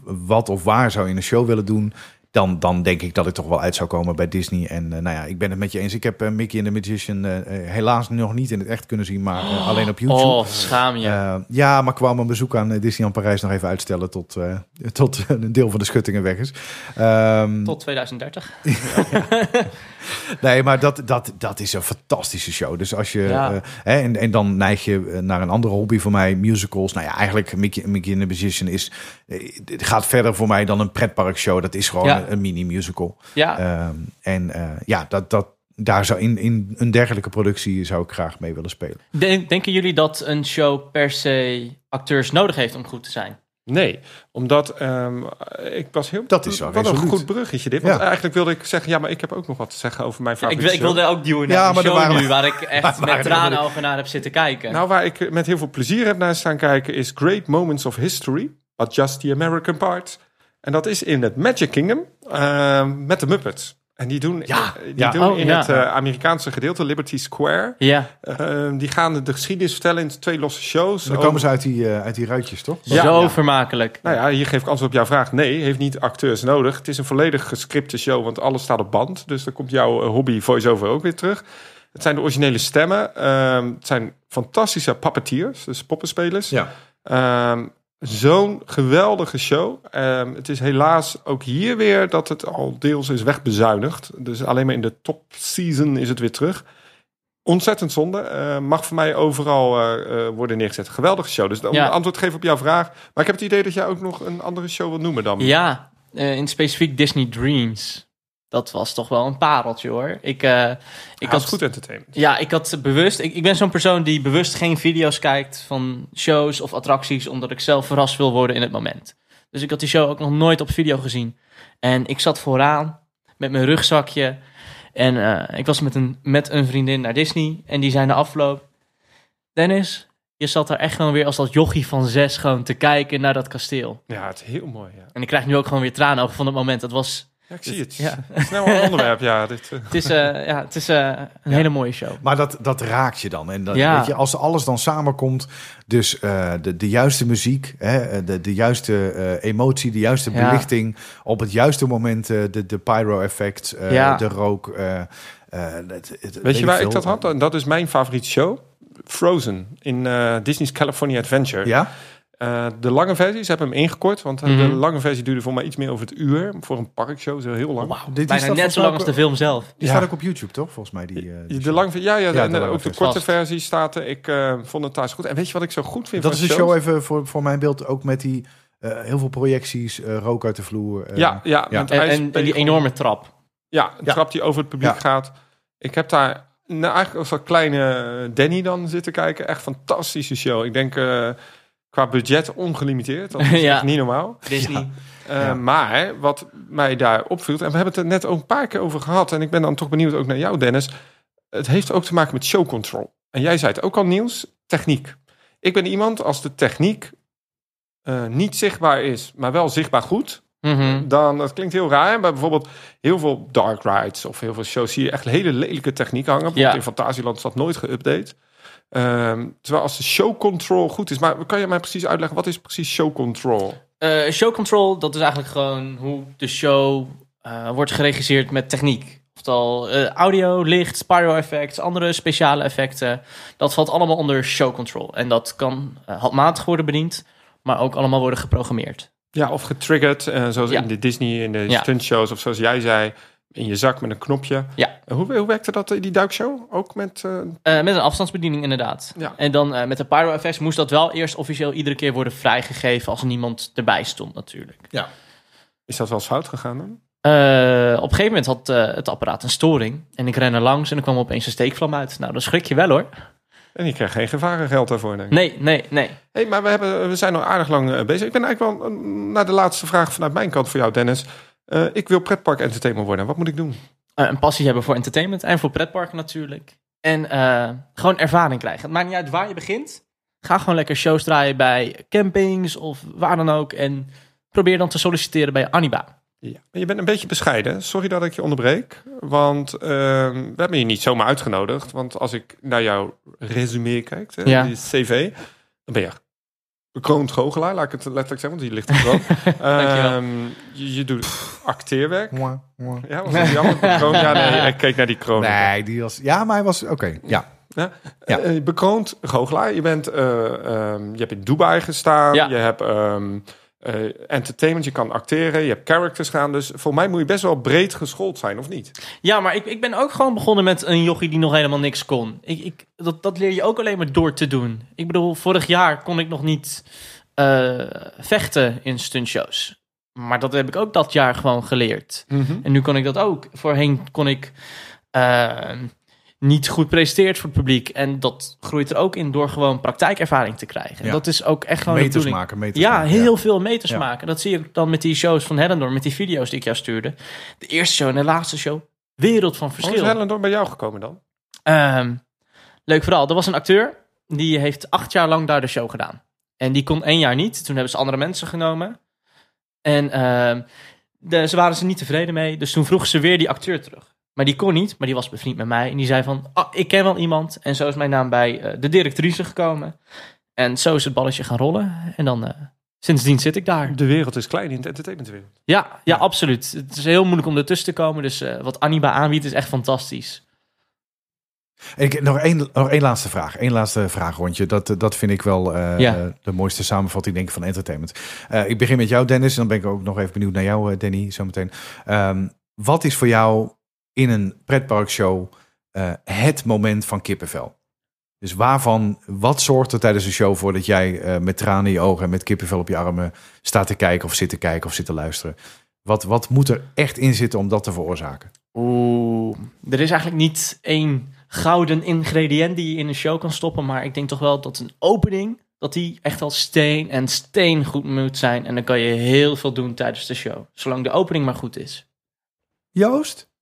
wat of waar zou je een show willen doen, dan, dan denk ik dat ik toch wel uit zou komen bij Disney. En eh, nou ja, ik ben het met je eens. Ik heb eh, Mickey and the Magician eh, helaas nog niet in het echt kunnen zien, maar alleen op YouTube. Oh, schaam je. Eh, ja, maar kwam mijn bezoek aan eh, Disneyland Parijs nog even uitstellen tot, eh, tot een deel van de schuttingen weg is. Ehm, Tot 2030. Nee, maar dat, dat, dat is een fantastische show. Dus als je. Ja. eh, hè, en, en dan neig je eh, naar een andere hobby voor mij, musicals. Nou ja, eigenlijk Mickey, Mickey and the Magician is. eh, Het gaat verder voor mij dan een pretparkshow. Dat is gewoon Ja. een, een mini-musical. Ja, Ehm, en ja, dat, dat, daar zou in, in een dergelijke productie zou ik graag mee willen spelen. Den- denken jullie dat een show per se acteurs nodig heeft om goed te zijn? Nee, omdat ehm, ik was heel... Dat is wel Wat een goed bruggetje dit. Want Ja. eigenlijk wilde ik zeggen, ja, maar ik heb ook nog wat te zeggen over mijn Ja, ik, favoriete ik wilde ook duwen naar Ja, maar show waren- nu, waar ik echt met er- tranenogen naar heb zitten kijken. Nou, waar ik met heel veel plezier heb naar staan kijken is Great Moments of History, but just the American part. En dat is in het Magic Kingdom ehm, met de Muppets. En die doen, Ja, eh, die ja. doen Oh, in ja. het eh, Amerikaanse gedeelte, Liberty Square. ja, ehm, die gaan de geschiedenis vertellen in twee losse shows. Dan over- komen ze uit die, eh, uit die ruitjes, toch? Ja, zo ja. vermakelijk. Nou ja, hier geef ik antwoord op jouw vraag. Nee, heeft niet acteurs nodig. Het is een volledig gescripte show, want alles staat op band. Dus dan komt jouw hobby voice-over ook weer terug. Het zijn de originele stemmen. Ehm, het zijn fantastische puppeteers, dus poppenspelers. Ja. Ehm, Zo'n geweldige show. Ehm, het is helaas ook hier weer dat het al deels is wegbezuinigd. Dus alleen maar in de top season is het weer terug. Ontzettend zonde. Eh, mag voor mij overal eh, eh, worden neergezet. Geweldige show. Dus om Ja. antwoord te geven op jouw vraag. Maar ik heb het idee dat jij ook nog een andere show wil noemen dan. Ja, eh, in specifiek Disney Dreams. Dat was toch wel een pareltje hoor. Ik, eh, ik had goed entertainment. Ja, ik had bewust. Ik, ik ben zo'n persoon die bewust geen video's kijkt van shows of attracties, omdat ik zelf verrast wil worden in het moment. Dus ik had die show ook nog nooit op video gezien. En ik zat vooraan met mijn rugzakje. En eh, ik was met een, met een vriendin naar Disney. En die zei na afloop: Dennis, je zat daar echt gewoon weer als dat jochie van zes gewoon te kijken naar dat kasteel. Ja, het is heel mooi. Ja. En ik krijg nu ook gewoon weer tranen over van het moment. Dat was Ja, ik zie het. Ja. Snel een onderwerp, ja. Dit, eh. Het is, eh, ja, het is eh, een hele mooie show. Maar dat, dat raakt je dan. En dat, Ja. weet je, als alles dan samenkomt, dus eh, de, de juiste muziek, hè, de, de juiste eh, emotie, de juiste Ja. belichting, op het juiste moment eh, de, de pyro-effect, eh, Ja. de rook. eh, eh, het- het- Weet je waar ik dat had? En dat is mijn favoriete show. Frozen in eh, Disney's California Adventure. Ja? Eh, de lange versie, ze hebben hem ingekort. Want eh, Mhm. de lange versie duurde voor mij iets meer over het uur. Voor een parkshow, zo heel lang. Wauw, Dit is bijna dat net zo lang als de film zelf. Die Ja. staat ook op YouTube, toch? Volgens mij. Die, eh, die De lange, ja, ja, Ja, en, de ook de korte Vast. versie staat er. Ik eh, vond het thuis goed. En weet je wat ik zo goed vind dat is van een show even voor, voor mijn beeld, ook met die eh, heel veel projecties, eh, rook uit de vloer. eh, ja, ja, ja. met En, en, en die enorme trap. Ja, een Ja. trap die over het publiek Ja. gaat. Ik heb daar nou, eigenlijk als een kleine Danny dan zitten kijken. Echt fantastische show. Ik denk eh, qua budget ongelimiteerd. Dat is Ja. echt niet normaal. Disney. Eh, Ja. Maar wat mij daar opviel, en we hebben het er net ook een paar keer over gehad, en ik ben dan toch benieuwd ook naar jou, Dennis. Het heeft ook te maken met show control. En jij zei het ook al, Niels, techniek. Ik ben iemand als de techniek eh, niet zichtbaar is, maar wel zichtbaar goed. Mhm. Dan, dat klinkt heel raar, maar bijvoorbeeld heel veel dark rides of heel veel shows zie je echt hele lelijke techniek hangen. Bijvoorbeeld Ja. in Fantasieland is dat nooit geüpdate. Ehm, terwijl als de show control goed is, maar kan je mij precies uitleggen, wat is precies show control? Eh, show control, dat is eigenlijk gewoon hoe de show eh, wordt geregisseerd met techniek. Oftewel eh, audio, licht, pyro-effects, andere speciale effecten. Dat valt allemaal onder show control. En dat kan handmatig worden bediend, maar ook allemaal worden geprogrammeerd. Ja, of getriggerd, zoals Ja. in de Disney, in de Ja. stuntshows, of zoals jij zei, in je zak met een knopje. Ja. Hoe, hoe werkte dat in die duikshow? Ook met... eh, Eh, met een afstandsbediening inderdaad. Ja. En dan eh, met de pyro-effects moest dat wel eerst officieel iedere keer worden vrijgegeven als niemand erbij stond natuurlijk. is dat wel eens fout gegaan dan? Eh, op een gegeven moment had eh, het apparaat een storing. En ik ren er langs en er kwam opeens een steekvlam uit. Nou, dan schrik je wel hoor. En je krijgt geen gevarengeld daarvoor, denk ik. Nee, nee, nee. hey, maar we, hebben, we zijn al aardig lang eh, bezig. Ik ben eigenlijk wel eh, naar de laatste vraag vanuit mijn kant voor jou, Dennis. Eh, ik wil pretpark entertainer worden. Wat moet ik doen? Eh, een passie hebben voor entertainment en voor pretparken natuurlijk. En eh, gewoon ervaring krijgen. Het maakt niet uit waar je begint. Ga gewoon lekker shows draaien bij campings of waar dan ook. En probeer dan te solliciteren bij Aniba. Ja. Je bent een beetje bescheiden. Sorry dat ik je onderbreek. Want ehm, we hebben je niet zomaar uitgenodigd. Want als ik naar jouw resume kijk, hè, Ja. die cv, dan ben je bekroond goochelaar. Laat ik het letterlijk zeggen, want die ligt er. Dankjewel. Ehm, je, je doet acteerwerk. Mwah, mwah. Ja, was dat jammer? Bekroond? Ja, nee, ik keek naar die kroon. Nee, die was. Ja, maar hij was. Oké, ja. Ja. Eh, bekroond goochelaar. Je, bent, eh, ehm, je hebt in Dubai gestaan. Ja. Je hebt ehm, eh, entertainment. Je kan acteren. Je hebt characters gaan. Dus voor mij moet je best wel breed geschoold zijn, of niet? Ja, maar ik, ik ben ook gewoon begonnen met een jochie die nog helemaal niks kon. Ik, ik, dat, dat leer je ook alleen maar door te doen. Ik bedoel, vorig jaar kon ik nog niet eh, vechten in stuntshows. Maar dat heb ik ook dat jaar gewoon geleerd. En nu kon ik dat ook. Voorheen kon ik eh, niet goed presteerd voor het publiek. En dat groeit er ook in door gewoon praktijkervaring te krijgen. En Ja. dat is ook echt gewoon de Meters bedoeling. maken, meters Ja, maken, heel veel meters Ja. maken. Dat zie je dan met die shows van Hellendoor, met die video's die ik jou stuurde. De eerste show en de laatste show. Wereld van Hoe is verschil. Hellendoor bij jou gekomen dan? Ehm, leuk vooral. Er was een acteur. Die heeft acht jaar lang daar de show gedaan. En die kon één jaar niet. Toen hebben ze andere mensen genomen. En ehm, de, ze waren ze niet tevreden mee. Dus toen vroegen ze weer die acteur terug. Maar die kon niet, maar die was bevriend met mij. En die zei van, ah, ik ken wel iemand. En zo is mijn naam bij eh, de directrice gekomen. En zo is het balletje gaan rollen. En dan, eh, sindsdien zit ik daar. De wereld is klein in de entertainmentwereld. Ja, ja, absoluut. Het is heel moeilijk om ertussen te komen. Dus eh, wat Aniba aanbiedt is echt fantastisch. En ik, nog, één, nog één laatste vraag. Eén laatste vraagrondje. Dat, dat vind ik wel Ja. de mooiste samenvatting denk ik, van entertainment. Eh, ik begin met jou, Dennis. En dan ben ik ook nog even benieuwd naar jou, Danny, zometeen. Ehm wat is voor jou in een pretparkshow eh het moment van kippenvel? Dus waarvan, wat zorgt er tijdens een show voor dat jij eh, met tranen in je ogen en met kippenvel op je armen staat te kijken of zit te kijken of zit te luisteren? Wat, wat moet er echt in zitten om dat te veroorzaken? Oeh, er is eigenlijk niet één gouden ingrediënt die je in een show kan stoppen. Maar ik denk toch wel dat een opening, dat die echt al steen en steen goed moet zijn. En dan kan je heel veel doen tijdens de show. Zolang de opening maar goed is. Joost?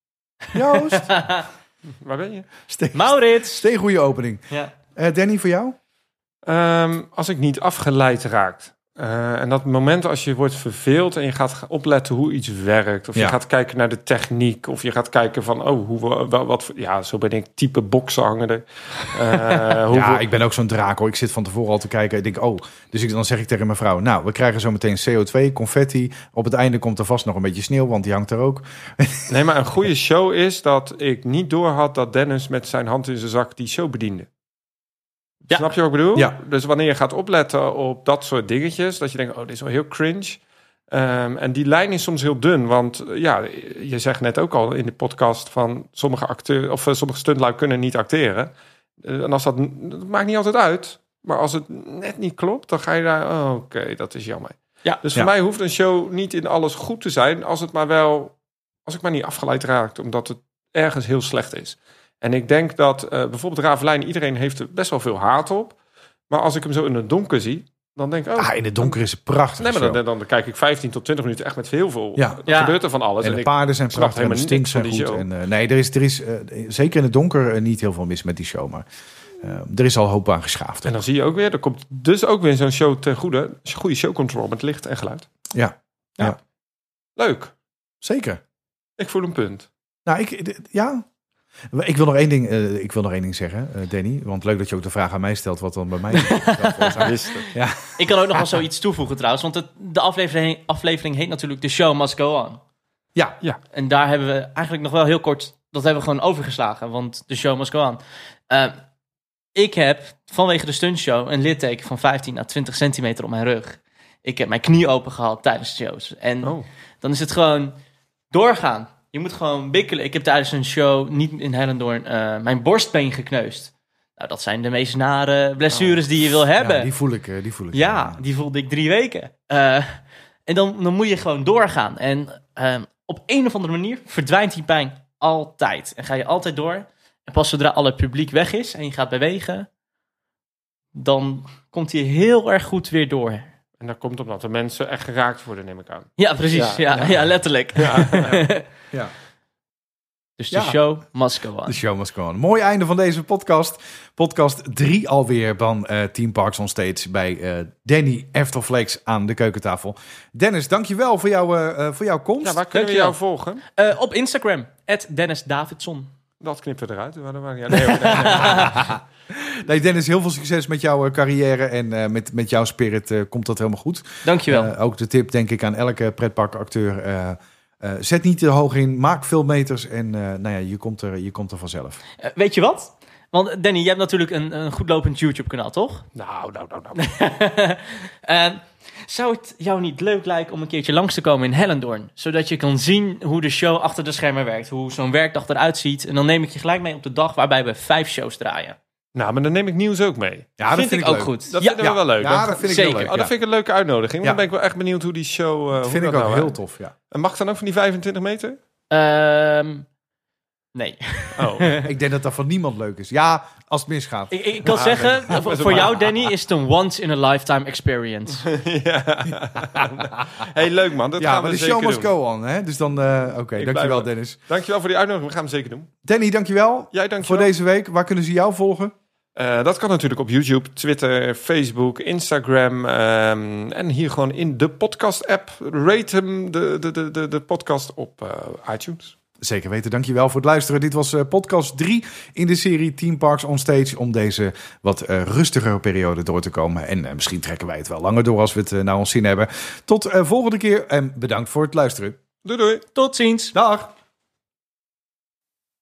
Joost? Waar ben je? Steen, Maurits! steen goede opening. Ja. Eh, Danny, voor jou? Ehm, als ik niet afgeleid raakt Eh, en dat moment als je wordt verveeld en je gaat opletten hoe iets werkt. Of Ja. je gaat kijken naar de techniek. Of je gaat kijken van, oh, hoe, wat, voor- ja, zo ben ik type boksenhanger. Eh hoe Ja, ik ben ook zo'n draak hoor. Ik zit van tevoren al te kijken. Ik denk, oh, dus ik, dan zeg ik tegen mijn vrouw, nou, we krijgen zo meteen CO2, confetti. Op het einde komt er vast nog een beetje sneeuw, want die hangt er ook. Nee, maar een goede show is dat ik niet door had dat Dennis met zijn hand in zijn zak die show bediende. Ja. Snap je wat ik bedoel? Ja. Dus wanneer je gaat opletten op dat soort dingetjes, dat je denkt, oh, dit is wel heel cringe. Ehm, en die lijn is soms heel dun, want eh, ja, je zegt net ook al in de podcast van sommige acteurs of eh, sommige stuntlui kunnen niet acteren. Eh, en als dat, dat maakt niet altijd uit, maar als het net niet klopt, dan ga je daar, oh, oké, dat is jammer. Ja. Dus voor Ja. mij hoeft een show niet in alles goed te zijn, als het maar wel, als ik maar niet afgeleid raakt, omdat het ergens heel slecht is. En ik denk dat eh, bijvoorbeeld Ravelijn, iedereen heeft er best wel veel haat op. Maar als ik hem zo in het donker zie, dan denk ik, oh, Ah, in het donker is het prachtig. Nee, maar dan, dan kijk ik 15 tot 20 minuten echt met heel veel. Ja. Ja. gebeurt er van alles. En En de ik, paarden zijn prachtig en de stinks zijn goed. En, eh, nee, er is, er is eh, zeker in het donker niet heel veel mis met die show. Maar eh, er is al hoop aan geschaafd. en dan zie je ook weer, er komt dus ook weer zo'n show ten goede. Goede show control met licht en geluid. Ja, Leuk. zeker. Ik voel een punt. Nou, ik, ja. Ik wil nog één ding, eh, ik wil nog één ding zeggen, eh, Danny. Want leuk dat je ook de vraag aan mij stelt, wat dan bij mij het. Ja, Ik kan ook nog wel zoiets toevoegen trouwens. Want het, de aflevering, aflevering heet natuurlijk The Show Must Go On. ja, En daar hebben we eigenlijk nog wel heel kort... Dat hebben we gewoon overgeslagen. Want The Show Must Go On. Eh, ik heb vanwege de stuntshow een litteken van 15 à 20 centimeter op mijn rug. Ik heb mijn knie open gehad tijdens de shows. En Oh. dan is het gewoon doorgaan. Je moet gewoon bikkelen. Ik heb tijdens een show, niet in Hellendoorn, eh, mijn borstbeen gekneusd. Nou, dat zijn de meest nare blessures die je wil hebben. ja, die voel ik. eh, die voel ik Ja, die voelde ik drie weken. Eh, en dan, dan moet je gewoon doorgaan. En ehm, op een of andere manier verdwijnt die pijn altijd. En ga je altijd door. En pas zodra alle publiek weg is en je gaat bewegen, dan komt hij heel erg goed weer door. En dat komt omdat de mensen echt geraakt worden, neem ik aan. Ja, precies. Ja, Ja, ja, letterlijk. Ja. dus de Ja. show must go on. De show must go on. Mooi einde van deze podcast. Podcast 3 alweer van eh, Team Parks on Stage bij eh, Danny Eftelflex aan de keukentafel. Dennis, dankjewel voor, jou, eh, eh, voor jouw komst. Ja, waar kunnen we jou volgen? Eh, op Instagram, Dennis Davidson. Dat knippen we eruit. Maar uit. Nee, nee, nee. Nee, Dennis, heel veel succes met jouw eh, carrière en eh, met, met jouw spirit eh, komt dat helemaal goed. Dankjewel. Ook de tip, denk ik, aan elke pretparkacteur. eh eh, zet niet te hoog in, maak veel meters en eh, nou ja, je komt er, je komt er vanzelf. Weet je wat? Want Danny, je hebt natuurlijk een, een goed lopend YouTube-kanaal, toch? nou, nou, nou, nou. Zou het jou niet leuk lijken om een keertje langs te komen in Hellendoorn? Zodat je kan zien hoe de show achter de schermen werkt. Hoe zo'n werkdag eruit ziet. En dan neem ik je gelijk mee op de dag waarbij we vijf shows draaien. Nou, maar dan neem ik nieuws ook mee. Ja, vind ik ook leuk. goed. Dat Ja, vinden we wel leuk. Ja, Dat- dat vind ik zeker. leuk. Oh, dat vind ik een leuke uitnodiging. Ja. Dan ben ik wel echt benieuwd hoe die show... eh, Dat hoe vind ik dat ook nou, heel tof, ja. En mag dan ook van die 25 meter? Ehm, nee. Oh. Ik denk dat dat van niemand leuk is. Ja, als het misgaat. ik, ik kan zeggen, voor, voor jou Danny is het een once in a lifetime experience. ja. hey, leuk man. Dat ja, gaan maar we de zeker show must doen. go on. Hè? Dus dan, eh, oké, blijf dankjewel. Dennis. Dankjewel voor die uitnodiging. We gaan hem zeker doen. Danny, dankjewel Jij voor dankjewel. deze week. Waar kunnen ze jou volgen? Eh, dat kan natuurlijk op YouTube, Twitter, Facebook, Instagram. ehm, en hier gewoon in de podcast-app. Rate hem, de, de, de, de, de podcast, op eh, iTunes. Zeker weten, dankjewel voor het luisteren. Dit was eh, podcast 3 in de serie Team Parks on Stage... om deze wat eh, rustigere periode door te komen. En eh, misschien trekken wij het wel langer door als we het naar ons zin hebben. Tot eh, volgende keer en bedankt voor het luisteren. Doei doei. Tot ziens. Dag!